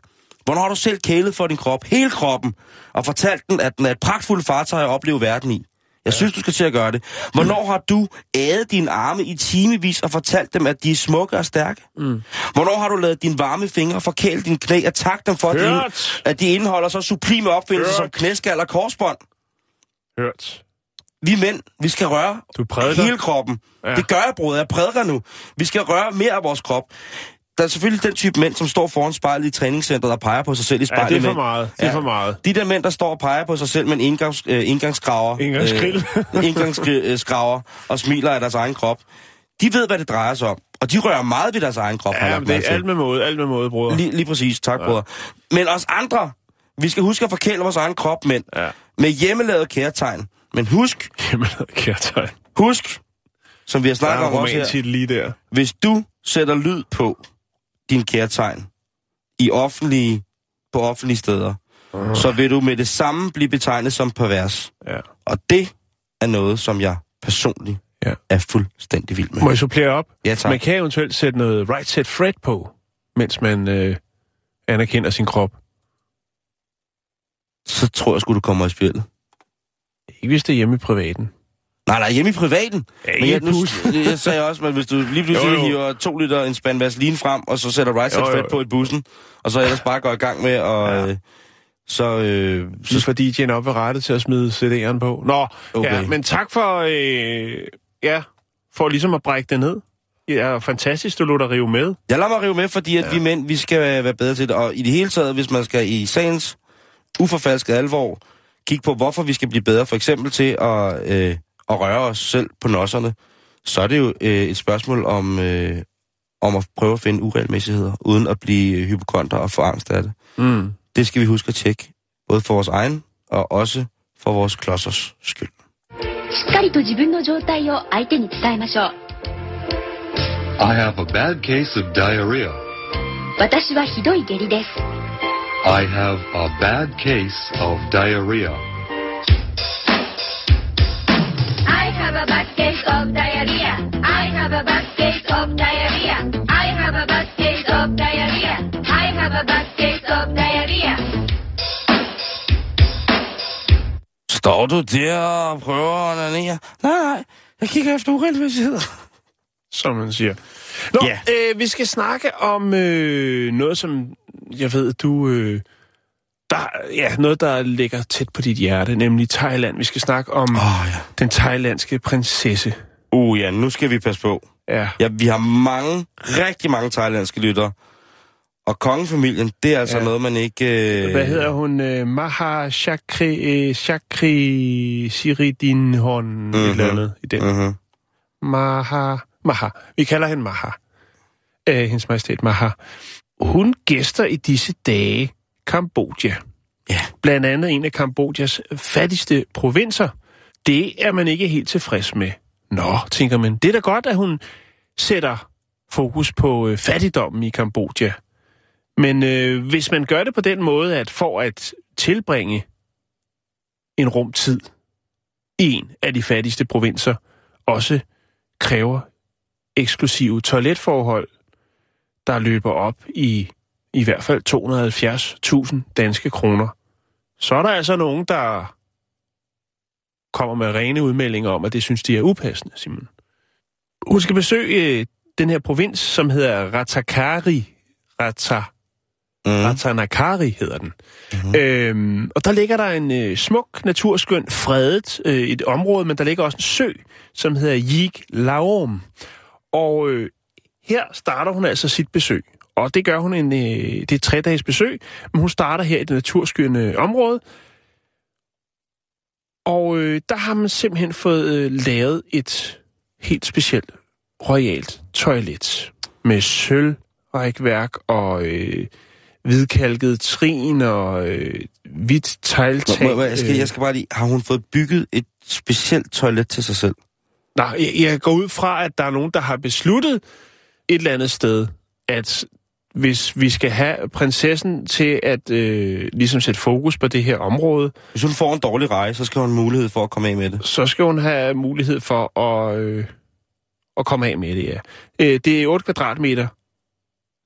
Hvornår har du selv kælet for din krop, hele kroppen, og fortalt den, at den er et pragtfuldt fartøj at opleve verden i? Jeg synes, du skal til at gøre det. Hvornår har du ædet dine arme i timevis og fortalt dem, at de er smukke og stærke? Mm. Hvornår har du lavet dine varme fingre forkæle dine knæ og tak dem for, at de, at de indeholder så sublime opfindelser som Hørt. knæskal og korsbånd? Hørt. Vi mænd, vi skal røre Du prædiker. hele kroppen. Ja. Det gør jeg, bror. Jeg prædiker nu. Vi skal røre mere af vores krop. Der er selvfølgelig den type mænd, som står foran spejlet i træningscenteret og peger på sig selv i Ja, spejlet. det er for meget. Det er for meget. De der mænd, der står og peger på sig selv med en indgangs, øh, indgangskraver. Indgangsgrill. Øh, indgangskraver og smiler af deres egen krop. De ved, hvad det drejer sig om. Og de rører meget ved deres egen krop. Ja, men det er alt med måde, alt med måde, bror. Lige, lige præcis, tak, ja. bror. Men os andre, vi skal huske at forkæle vores egen krop, mænd. Ja. Med hjemmelavet kærtegn. Men husk, Jamen, kærtegn. husk, som vi har snakket om også her, lige der. hvis du sætter lyd på din kærtegn i offentlige, på offentlige steder, uh. så vil du med det samme blive betegnet som pervers. Ja. Og det er noget, som jeg personligt Ja. er fuldstændig vild med. Må jeg supplere op? Ja, tak. Man kan eventuelt sætte noget right set Fred på, mens man øh, anerkender sin krop. Så tror jeg sgu, du kommer i spillet. Ikke hvis det er hjemme i privaten. Nej, nej, hjemme i privaten. Ja, Men jeg, nu, jeg sagde også, at hvis du lige pludselig Jo, jo. hiver to liter en spand vaseline frem, og så sætter right jo, fat på i bussen, og så ellers bare går i gang med at... Ja. Øh, så, øh, Så får DJ'en op ved rettet til at smide CD'eren på. Nå, okay. ja, men tak for, øh, ja, for ligesom at brække det ned. Ja, fantastisk, du lå dig rive med. Jeg lader mig rive med, fordi at ja. vi mænd, vi skal være bedre til det. Og i det hele taget, hvis man skal i sagens uforfalskede alvor, kigge på, hvorfor vi skal blive bedre, for eksempel til at, øh, at røre os selv på nosserne, så er det jo øh, et spørgsmål om, øh, om at prøve at finde uregelmæssigheder, uden at blive hypokonter og få angst af det. Mm. Det skal vi huske at tjekke, både for vores egen og også for vores klodsers skyld. しっかりと自分の状態を相手に伝えましょう I have a bad case of diarrhea. 私はひどい下痢です I have a bad case of diarrhea. have a bad case of diarrhea I have a bad case of diarrhea I have a bad case of diarrhea I have a bad case of diarrhea Står du der og prøver at onanere? Nej, nej, jeg kigger efter uregelmæssigheder. Som man siger. Nå, Ja. øh, vi skal snakke om øh, noget, som jeg ved, du... Øh, der, ja, noget, der ligger tæt på dit hjerte, nemlig Thailand. Vi skal snakke om Åh, ja. den thailandske prinsesse. Uh ja, nu skal vi passe på. Ja, Ja, vi har mange, rigtig mange thailandske lyttere. Og kongefamilien, det er altså Ja. noget, man ikke... Øh... hvad hedder hun? Øh, Maha Chakri, øh, Chakri Siridinhon, mm-hmm. et eller andet i den. Mm-hmm. Maha. Maha. Vi kalder hende Maha. Øh, hendes majestæt Maha. Hun gæster i disse dage Kambodja. Ja. Blandt andet en af Kambodjas fattigste provinser. Det er man ikke helt tilfreds med. Nå, tænker man, det er da godt, at hun sætter fokus på øh, fattigdommen i Kambodja. Men øh, hvis man gør det på den måde, at for at tilbringe en rumtid i en af de fattigste provinser, også kræver eksklusive toiletforhold, der løber op i i hvert fald 270.000 danske kroner. Så er der altså nogen, der kommer med rene udmeldinger om, at det synes de er upassende, Simon. Hun skal besøge øh, den her provins, som hedder Ratakari. Rata, mm. Ratanakari hedder den. Mm. Øhm, og der ligger der en øh, smuk, naturskøn, fredet øh, et område, men der ligger også en sø, som hedder Yig Laom. Og øh, her starter hun altså sit besøg. Og det gør hun en, øh, det er et tre-dages besøg, men hun starter her i det naturskyende område. Og øh, der har man simpelthen fået øh, lavet et helt specielt royalt toilet med sølvrækværk og øh, hvidkalket trin og øh, hvidt tegltag. Må, må, jeg, skal, jeg skal bare lige, har hun fået bygget et specielt toilet til sig selv? Nej, jeg, jeg går ud fra, at der er nogen, der har besluttet et eller andet sted, at hvis vi skal have prinsessen til at øh, ligesom sætte fokus på det her område... Hvis hun får en dårlig rejse, så skal hun have mulighed for at komme af med det. Så skal hun have mulighed for at, øh, at komme af med det, ja. Øh, det er 8 kvadratmeter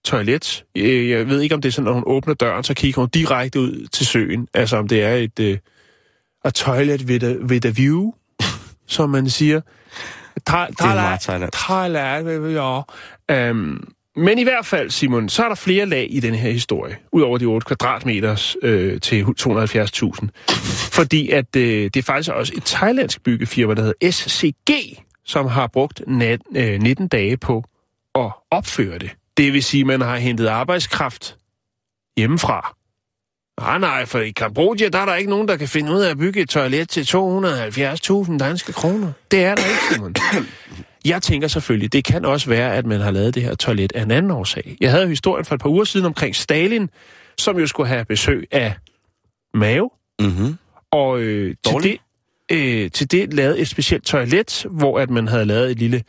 toilet. Øh, jeg ved ikke, om det er sådan, når hun åbner døren, så kigger hun direkte ud til søen. Altså, om det er et øh, a toilet with a, with a view, som man siger. Thailand. Det er meget Thailand. Ja. Um, men i hvert fald, Simon, så er der flere lag i den her historie, udover de 8 kvadratmeter øh, til 270.000. Fordi at øh, det er faktisk også et thailandsk byggefirma, der hedder SCG, som har brugt nat, øh, 19 dage på at opføre det. Det vil sige, at man har hentet arbejdskraft hjemmefra. Nej, nej, for i Kambodja, der er der ikke nogen, der kan finde ud af at bygge et toilet til 270.000 danske kroner. Det er der ikke, Simon. Jeg tænker selvfølgelig, det kan også være, at man har lavet det her toilet af en anden årsag. Jeg havde jo historien for et par uger siden omkring Stalin, som jo skulle have besøg af Mao. Mm-hmm. Og øh, til, det, øh, til det lavede et specielt toilet, hvor at man havde lavet et lille...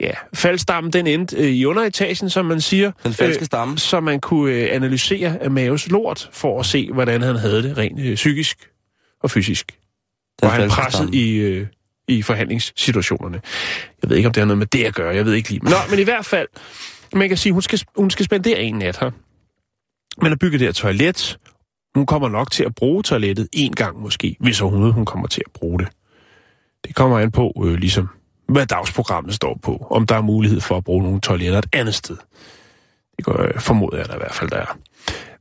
Ja, faldstamme, den endte øh, i underetagen, som man siger. Den falske stamme. Øh, så man kunne øh, analysere Maos lort, for at se, hvordan han havde det rent øh, psykisk og fysisk. Den var han presset stamme. i... Øh, i forhandlingssituationerne. Jeg ved ikke, om det har noget med det at gøre. Jeg ved ikke lige. Nå, men i hvert fald, man kan sige, hun skal, hun skal spendere en nat her. Man har bygget det her toilet. Hun kommer nok til at bruge toilettet en gang måske, hvis overhovedet hun kommer til at bruge det. Det kommer an på, øh, ligesom, hvad dagsprogrammet står på. Om der er mulighed for at bruge nogle toiletter et andet sted. Det går, øh, formoder jeg da i hvert fald, der er.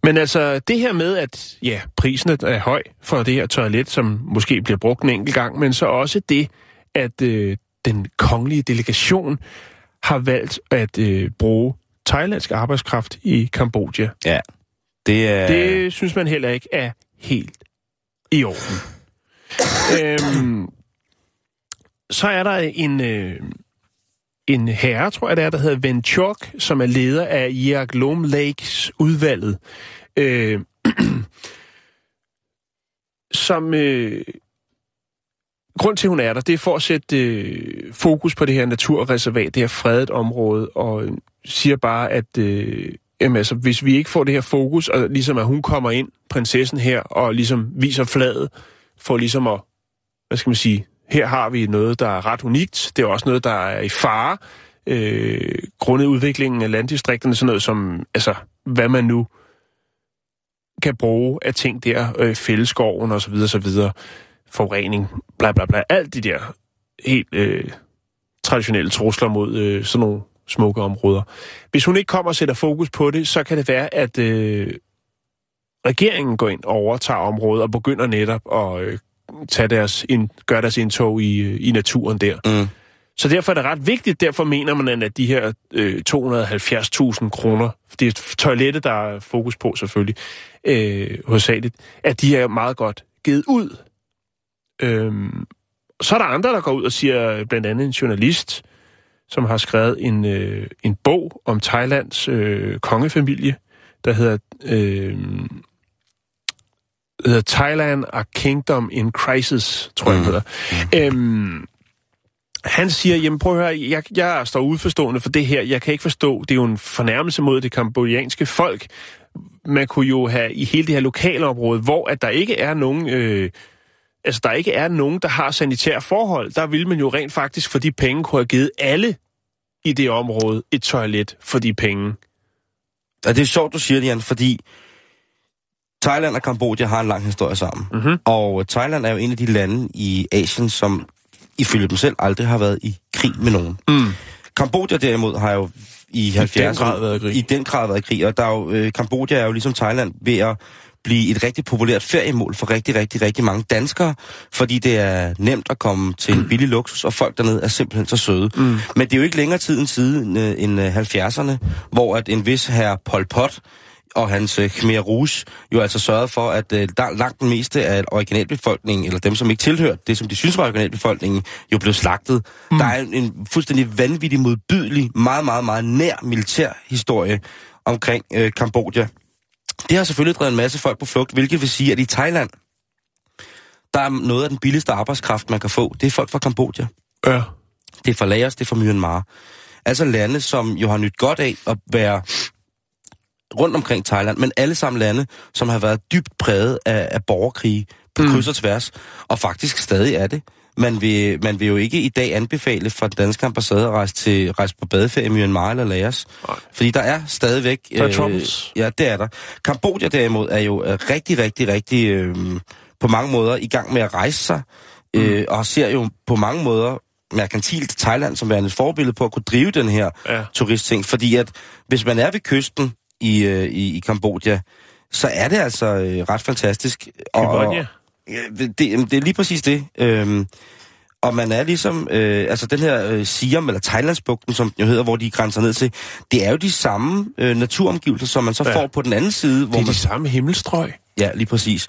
Men altså, det her med, at ja, prisen er høj for det her toilet, som måske bliver brugt en enkelt gang, men så også det, at øh, den kongelige delegation har valgt at øh, bruge thailandsk arbejdskraft i Kambodja. Ja, det er... Det synes man heller ikke er helt i orden. øhm, så er der en, øh, en herre, tror jeg det er, der hedder Venchok, som er leder af Lom Lakes udvalget, øh, som... Øh, grund til, at hun er der, det er for at sætte øh, fokus på det her naturreservat, det her fredet område, og øh, siger bare, at øh, jamen, altså, hvis vi ikke får det her fokus, og ligesom at hun kommer ind, prinsessen her, og ligesom viser fladet, for ligesom at, hvad skal man sige, her har vi noget, der er ret unikt. Det er også noget, der er i fare. Øh, grundet udviklingen af landdistrikterne, sådan noget som, altså, hvad man nu kan bruge af ting der, øh, fælleskoven og så videre, så videre, forurening, bla bla bla, alt de der helt øh, traditionelle trusler mod øh, sådan nogle smukke områder. Hvis hun ikke kommer og sætter fokus på det, så kan det være, at øh, regeringen går ind og overtager området og begynder netop at øh, tage deres ind, gøre deres indtog i, øh, i naturen der. Mm. Så derfor er det ret vigtigt, derfor mener man, at de her øh, 270.000 kroner, det er toilettet, der er fokus på selvfølgelig, øh, hovedsageligt, at de er meget godt givet ud. Øhm, så er der andre, der går ud og siger, blandt andet en journalist, som har skrevet en, øh, en bog om Thailands øh, kongefamilie, der hedder øh, hedder Thailand a Kingdom in Crisis, tror jeg, mm. hedder. Øhm, Han siger, jamen prøv at høre, jeg, jeg står uforstående for det her. Jeg kan ikke forstå, det er jo en fornærmelse mod det kambodjanske folk. Man kunne jo have i hele det her lokale område, hvor at der ikke er nogen... Øh, altså, der ikke er nogen, der har sanitære forhold. Der vil man jo rent faktisk for de penge kunne have givet alle i det område et toilet for de penge. Og det er sjovt, du siger det, Jan, fordi Thailand og Kambodja har en lang historie sammen. Mm-hmm. Og Thailand er jo en af de lande i Asien, som ifølge dem selv aldrig har været i krig med nogen. Mm. Kambodja derimod har jo i 70'erne... den grad været i krig. I den grad været i krig, og der er jo, øh, Kambodja er jo ligesom Thailand ved at blive et rigtig populært feriemål for rigtig, rigtig, rigtig mange danskere, fordi det er nemt at komme til en billig luksus, og folk dernede er simpelthen så søde. Mm. Men det er jo ikke længere tid end siden øh, end øh, 70'erne, hvor at en vis herre Pol Pot og hans øh, Khmer Rouge jo altså sørgede for, at øh, der, langt den meste af originalbefolkningen, eller dem, som ikke tilhørte det, som de synes var originalbefolkningen, jo blev slagtet. Mm. Der er en, en fuldstændig vanvittig, modbydelig, meget, meget, meget nær militær historie omkring øh, Kambodja. Det har selvfølgelig drevet en masse folk på flugt, hvilket vil sige, at i Thailand, der er noget af den billigste arbejdskraft, man kan få. Det er folk fra Kambodja. Ja. Det er fra Laos, det er fra Myanmar. Altså lande, som jo har nyt godt af at være rundt omkring Thailand, men alle sammen lande, som har været dybt præget af, af borgerkrige på Mm. kryds og tværs, og faktisk stadig er det. Man vil, man vil jo ikke i dag anbefale fra den danske ambassade at rejse, til, rejse på badeferie i Myanmar eller Laos. Nej. Fordi der er stadigvæk... Der er troubles. Ja, det er der. Kambodja derimod er jo øh, rigtig, rigtig, rigtig øh, på mange måder i gang med at rejse sig, øh, og ser jo på mange måder merkantilt Thailand som værende et forbillede på at kunne drive den her Ja. turistting. Fordi at hvis man er ved kysten i, øh, i, i Kambodja, så er det altså øh, ret fantastisk. Og, Kambodja? Ja, det, det, er lige præcis det. Øhm, og man er ligesom, øh, altså den her øh, Siam, eller Thailandsbugten, som den jo hedder, hvor de grænser ned til, det er jo de samme øh, naturomgivelser, som man så ja. får på den anden side. Hvor Det er man, de samme himmelstrøg. Ja, lige præcis.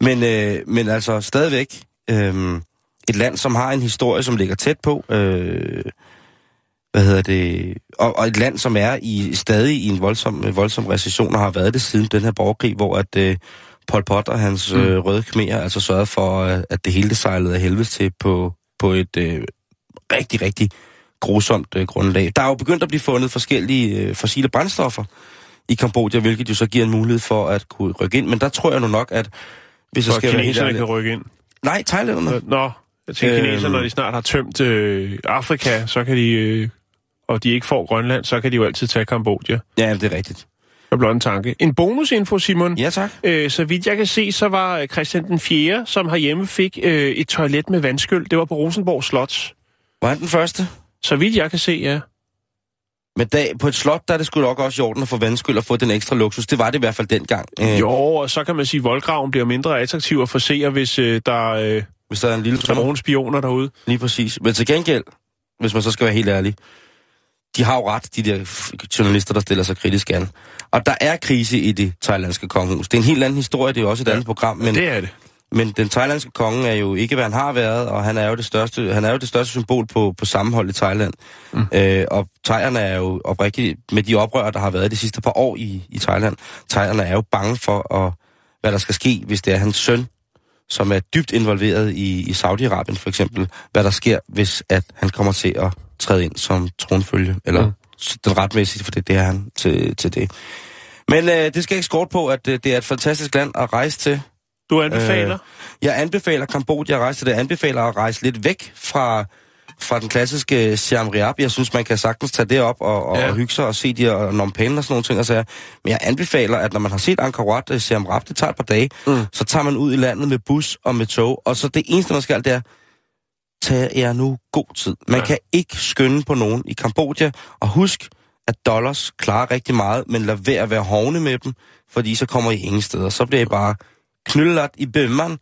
Men, øh, men altså stadigvæk øh, et land, som har en historie, som ligger tæt på. Øh, hvad hedder det? Og, og et land, som er i stadig i en voldsom, øh, voldsom recession, og har været det siden den her borgerkrig, hvor at øh, Pol Pot og hans øh, røde khmer altså sørgede for, øh, at det hele det sejlede af helvede til på, på et øh, rigtig, rigtig grusomt øh, grundlag. Der er jo begyndt at blive fundet forskellige øh, fossile brændstoffer i Kambodja, hvilket jo så giver en mulighed for at kunne rykke ind. Men der tror jeg nu nok, at hvis jeg Så skal være helt kineserne ærlig... kan rykke ind. Nej, thailænderne. Nå, jeg tænker, Øhm. kineserne, når de snart har tømt øh, Afrika, så kan de, øh, og de ikke får Grønland, så kan de jo altid tage Kambodja. Ja, det er rigtigt. Det er blot en tanke. En bonusinfo, Simon. Ja, tak. Øh, så vidt jeg kan se, så var Christian den 4., som herhjemme fik øh, et toilet med vandskyld. Det var på Rosenborg Slot. Var han den første? Så vidt jeg kan se, ja. Men dag, på et slot, der er det sgu nok også i orden at få vandskyld og få den ekstra luksus. Det var det i hvert fald dengang. Øh, Jo, og så kan man sige, at voldgraven bliver mindre attraktiv at forsere, hvis øh, der øh, Hvis der er en lille er nogle spioner derude. Lige præcis. Men til gengæld, hvis man så skal være helt ærlig, de har jo ret, de der journalister, der stiller sig kritisk an. Og der er krise i det thailandske kongehus. Det er en helt anden historie, det er jo også et andet program, men, Det er det. men den thailandske konge er jo ikke, hvad han har været, og han er jo det største, han er jo det største symbol på, på sammenhold i Thailand. Mm. Øh, og thaierne er jo oprigtigt, med de oprør, der har været de sidste par år i, i Thailand, thaierne er jo bange for, at, hvad der skal ske, hvis det er hans søn, som er dybt involveret i, i Saudi-Arabien for eksempel, hvad der sker, hvis at han kommer til at træde ind som tronfølge, eller mm. den retmæssige, for det, det er han til, til det. Men øh, det skal ikke skort på, at øh, det er et fantastisk land at rejse til. Du anbefaler? Øh, jeg anbefaler Kambodja at rejse til det. Jeg anbefaler at rejse lidt væk fra, fra den klassiske Siam Reap. Jeg synes, man kan sagtens tage det op og, og, Ja. ja. og hygge sig og se de her Phnom Penh og sådan nogle ting. Og så, men jeg anbefaler, at når man har set Angkor Wat, øh, Siam Reap, det tager et par dage, mm. så tager man ud i landet med bus og med tog. Og så det eneste, man skal, det er, tag jer nu god tid. Man Ja. ja. kan ikke skynde på nogen i Kambodja. Og husk, at dollars klarer rigtig meget, men lad være at være hovne med dem, fordi så kommer I ingen steder. Så bliver I bare knyllet i bømmeren,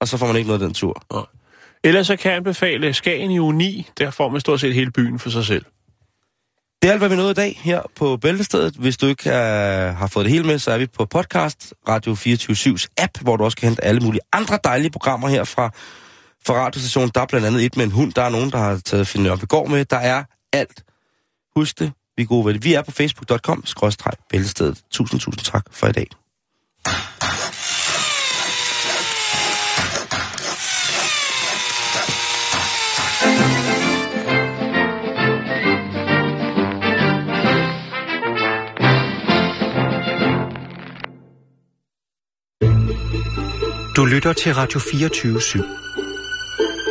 og så får man ikke noget af den tur. Ellers så kan jeg anbefale Skagen i 9. Der får man stort set hele byen for sig selv. Det er alt, hvad vi nåede i dag her på Bæltestedet. Hvis du ikke uh, har fået det hele med, så er vi på podcast Radio 24-7's app, hvor du også kan hente alle mulige andre dejlige programmer her fra, for radiostationen. Der er blandt andet et med en hund. Der er nogen, der har taget Finn går med. Der er alt. Husk det. Vi er gode ved det. Vi er på facebook.com, skrådstræk. Tusind, tusind tak for i dag. Du lytter til Radio 24 /7.